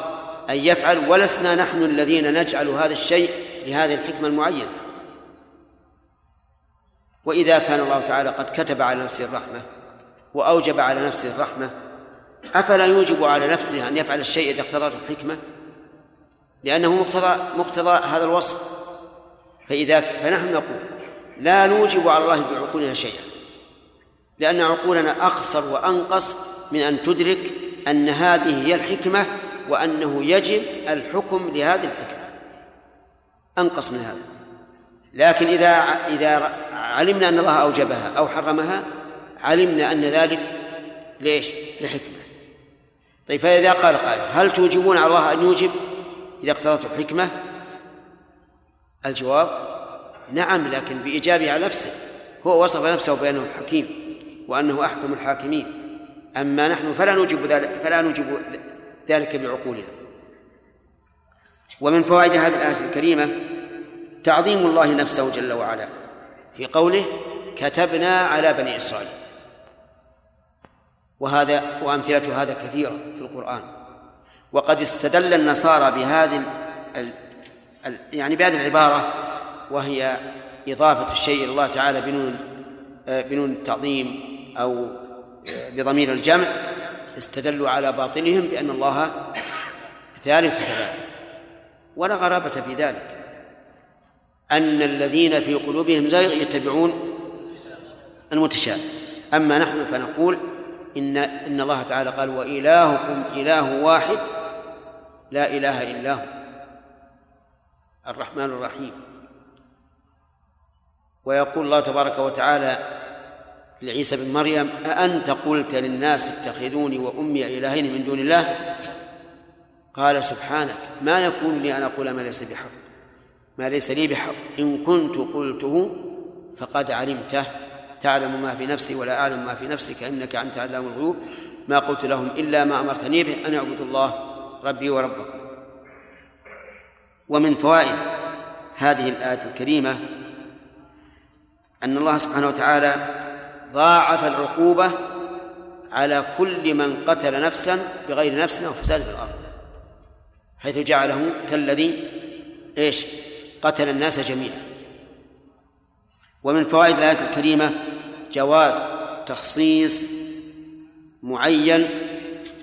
أن يفعل ولسنا نحن الذين نجعل هذا الشيء لهذه الحكمة المعينة. وإذا كان الله تعالى قد كتب على نفسه الرحمة وأوجب على نفسه الرحمة أفلا يوجب على نفسه أن يفعل الشيء إذا اقتضته الحكمة؟ لأنه مقتضى مقتضى هذا الوصف. فإذا فنحن نقول لا نوجب على الله بعقولنا شيئا. لأن عقولنا أقصر وأنقص من أن تدرك أن هذه هي الحكمة وأنه يجب الحكم لهذه الحكمة. أنقص من هذا. لكن إذا إذا علمنا أن الله أوجبها أو حرمها علمنا أن ذلك ليش؟ لحكمة. طيب فإذا قال قائل هل توجبون على الله أن يوجب؟ إذا اقتضته الحكمة الجواب نعم لكن بإيجابه على نفسه. هو وصف نفسه بأنه حكيم. وأنه أحكم الحاكمين. أما نحن فلا نوجب ذلك فلا نوجب ذلك بعقولنا. ومن فوائد هذه الآية الكريمة تعظيم الله نفسه جل وعلا. في قوله كتبنا على بني إسرائيل. وهذا وأمثلة هذا كثيرة في القرآن. وقد استدل النصارى بهذه يعني بهذه العبارة وهي إضافة الشيء إلى الله تعالى بنون بنون التعظيم أو آه، بضمير الجمع استدلوا على باطلهم بأن الله ثالث ثلاثة. ولا غرابة في ذلك أن الذين في قلوبهم زيغ يتبعون المتشابه. أما نحن فنقول إن إن الله تعالى قال وإلهكم إله واحد لا إله إلا هو الرحمن الرحيم. ويقول الله تبارك وتعالى لعيسى بن مريم أأنت قلت للناس اتخذوني وأمي إلهين من دون الله؟ قال سبحانك ما يكون لي أن أقول ما ليس بحق. ما ليس لي بحق. إن كنت قلته فقد علمته. تعلم ما في نفسي ولا أعلم ما في نفسك إنك أنت علام الغيوب. ما قلت لهم إلا ما أمرتني به أن اعبدوا الله ربي وربكم. ومن فوائد هذه الآية الكريمة أن الله سبحانه وتعالى ضاعف العقوبة على كل من قتل نفسا بغير نفس أو فساد في الأرض حيث جعله كالذي إيش؟ قتل الناس جميعا. ومن فوائد الآية الكريمة جواز تخصيص معين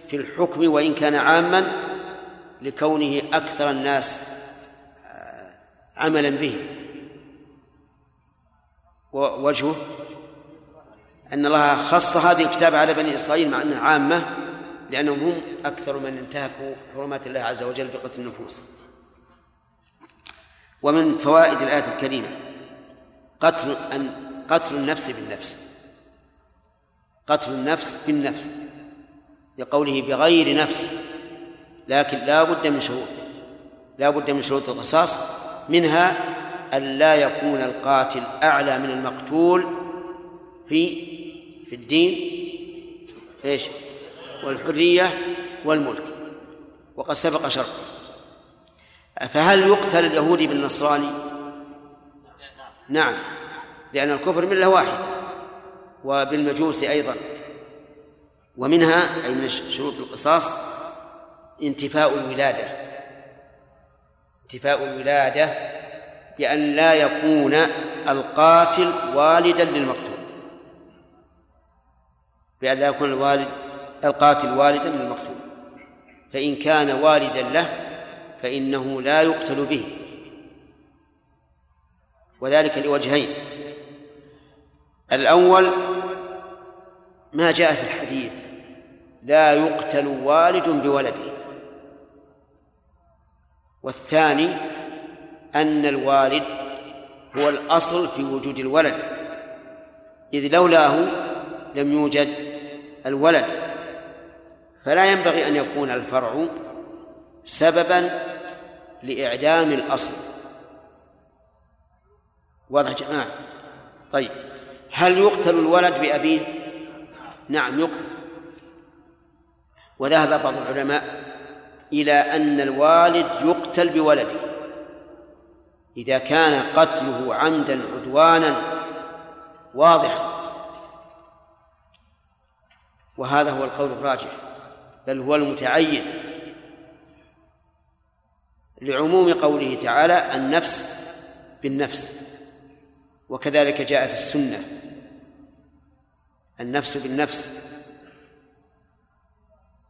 في الحكم وإن كان عاما لكونه أكثر الناس آه، عملا به. ووجهه أن الله خص هذه الكتابة على بني إسرائيل مع أنها عامة لأنهم هم أكثر من انتهكوا حرمات الله عز وجل بقتل النفوس. ومن فوائد الآية الكريمة قتل أن قتل النفس بالنفس. قتل النفس بالنفس. لقوله بغير نفس. لكن لا بد من شروط. لا بد من شروط القصاص. منها أن لا يكون القاتل أعلى من المقتول في في الدين إيش؟ والحرية والملك. وقد سبق شرط فهل يقتل اليهودي بالنصراني؟ نعم لأن الكفر ملة واحدة وبالمجوس أيضا. ومنها أي من شروط القصاص انتفاء الولادة. انتفاء الولادة بأن لا يكون القاتل والدا للمقتول. بأن لا يكون الوالد القاتل والدا للمقتول. فإن كان والدا له فإنه لا يقتل به. وذلك لوجهين. الأول ما جاء في الحديث لا يقتل والد بولده. والثاني أن الوالد هو الأصل في وجود الولد. إذ لولاه لم يوجد الولد فلا ينبغي أن يكون الفرع سببا لإعدام الأصل. واضح جماعة؟ طيب هل يقتل الولد بأبيه؟ نعم يقتل. وذهب بعض العلماء إلى أن الوالد يقتل بولده. إذا كان قتله عمدا عدوانا واضحا. وهذا هو القول الراجح بل هو المتعين لعموم قوله تعالى النفس بالنفس وكذلك جاء في السنة النفس بالنفس.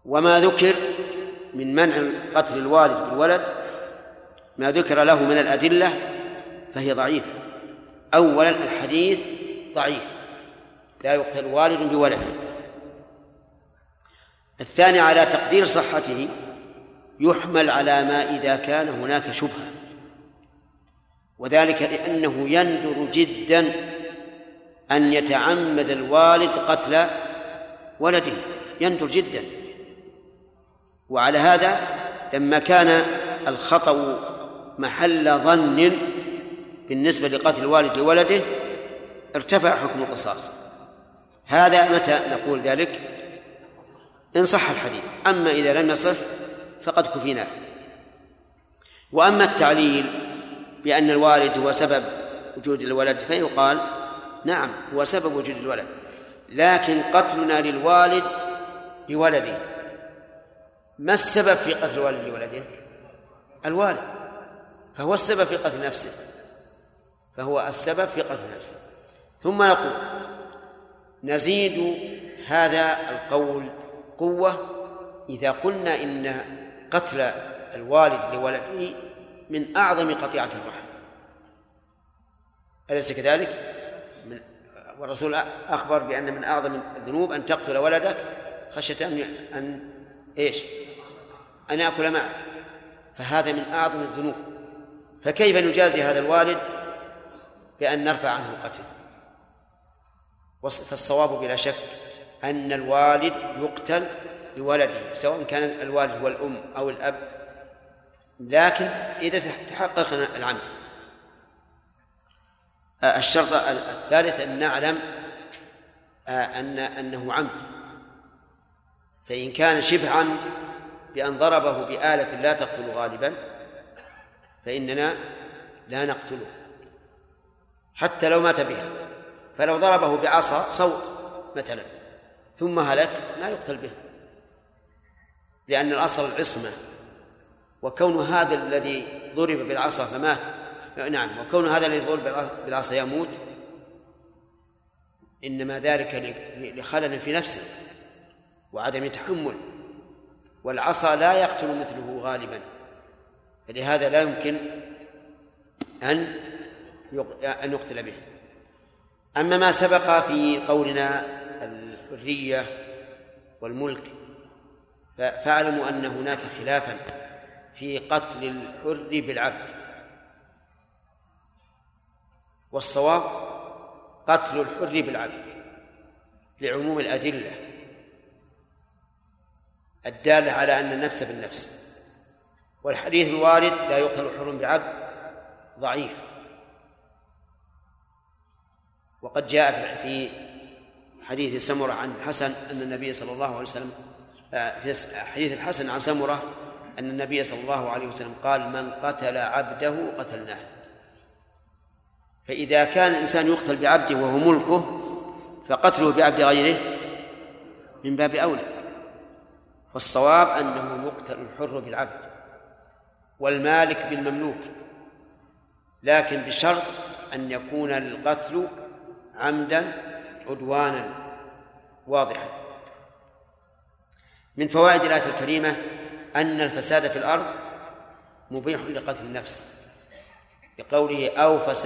وما ذكر من منع قتل الوالد بالولد ما ذكر له من الأدلة فهي ضعيفة. أولا الحديث ضعيف لا يقتل والد بولد الثاني على تقدير صحته يحمل على ما إذا كان هناك شبهة وذلك لأنه يندر جدا أن يتعمد الوالد قتل ولده يندر جدا. وعلى هذا لما كان الخطأ محل ظن بالنسبة لقتل الوالد لولده ارتفع حكم القصاص. هذا متى نقول ذلك؟ إن صح الحديث. أما إذا لم يصح فقد كفينا. وأما التعليل بأن الوالد هو سبب وجود الولد فيقال نعم هو سبب وجود الولد لكن قتلنا للوالد بولده. ما السبب في قتل الوالد لولده؟ الوالد. فهو السبب في قتل نفسه. فهو السبب في قتل نفسه. ثم نقول نزيد هذا القول قوة إذا قلنا إن قتل الوالد لولده من أعظم قطيعة الرحم أليس كذلك؟ من والرسول أخبر بأن من أعظم الذنوب أن تقتل ولدك خشية أن أن إيش؟ أن يأكل معك فهذا من أعظم الذنوب فكيف نجازي هذا الوالد بأن نرفع عنه القتل فالصواب بلا شك أن الوالد يقتل لولده سواء كان الوالد هو الأم أو الأب. لكن إذا تحقق العمد الشرط الثالث أن نعلم أن أنه عمد. فإن كان شبه عمد بأن ضربه بآلة لا تقتل غالبا فإننا لا نقتله. حتى لو مات بها فلو ضربه بعصا صوت مثلا. ثم هلك ما يقتل به. لأن الأصل العصمة. وكون هذا الذي ضرب بالعصا فمات. نعم وكون هذا الذي ضرب بالعصا يموت إنما ذلك لخلل في نفسه وعدم تحمل. والعصا لا يقتل مثله غالبا. فلهذا لا يمكن أن أن يقتل به. أما ما سبق في قولنا الحرية والملك. فاعلموا أن هناك خلافا في قتل الحر بالعبد. والصواب قتل الحر بالعبد لعموم الأدلة الدالة على أن النفس بالنفس. والحديث الوارد لا يقتل حر بعبد ضعيف. وقد جاء في حديث سمرة عن الحسن أن النبي صلى الله عليه وسلم آه، في حديث الحسن عن سمرة أن النبي صلى الله عليه وسلم قال من قتل عبده قتلناه. فإذا كان الإنسان يقتل بعبده وهو ملكه فقتله بعبد غيره من باب أولى. فالصواب أنه يقتل الحر بالعبد والمالك بالمملوك لكن بشرط أن يكون القتل عمدا عدوانا واضحا. من فوائد الآية الكريمة أن الفساد في الأرض مبيح لقتل النفس بقوله أو فساد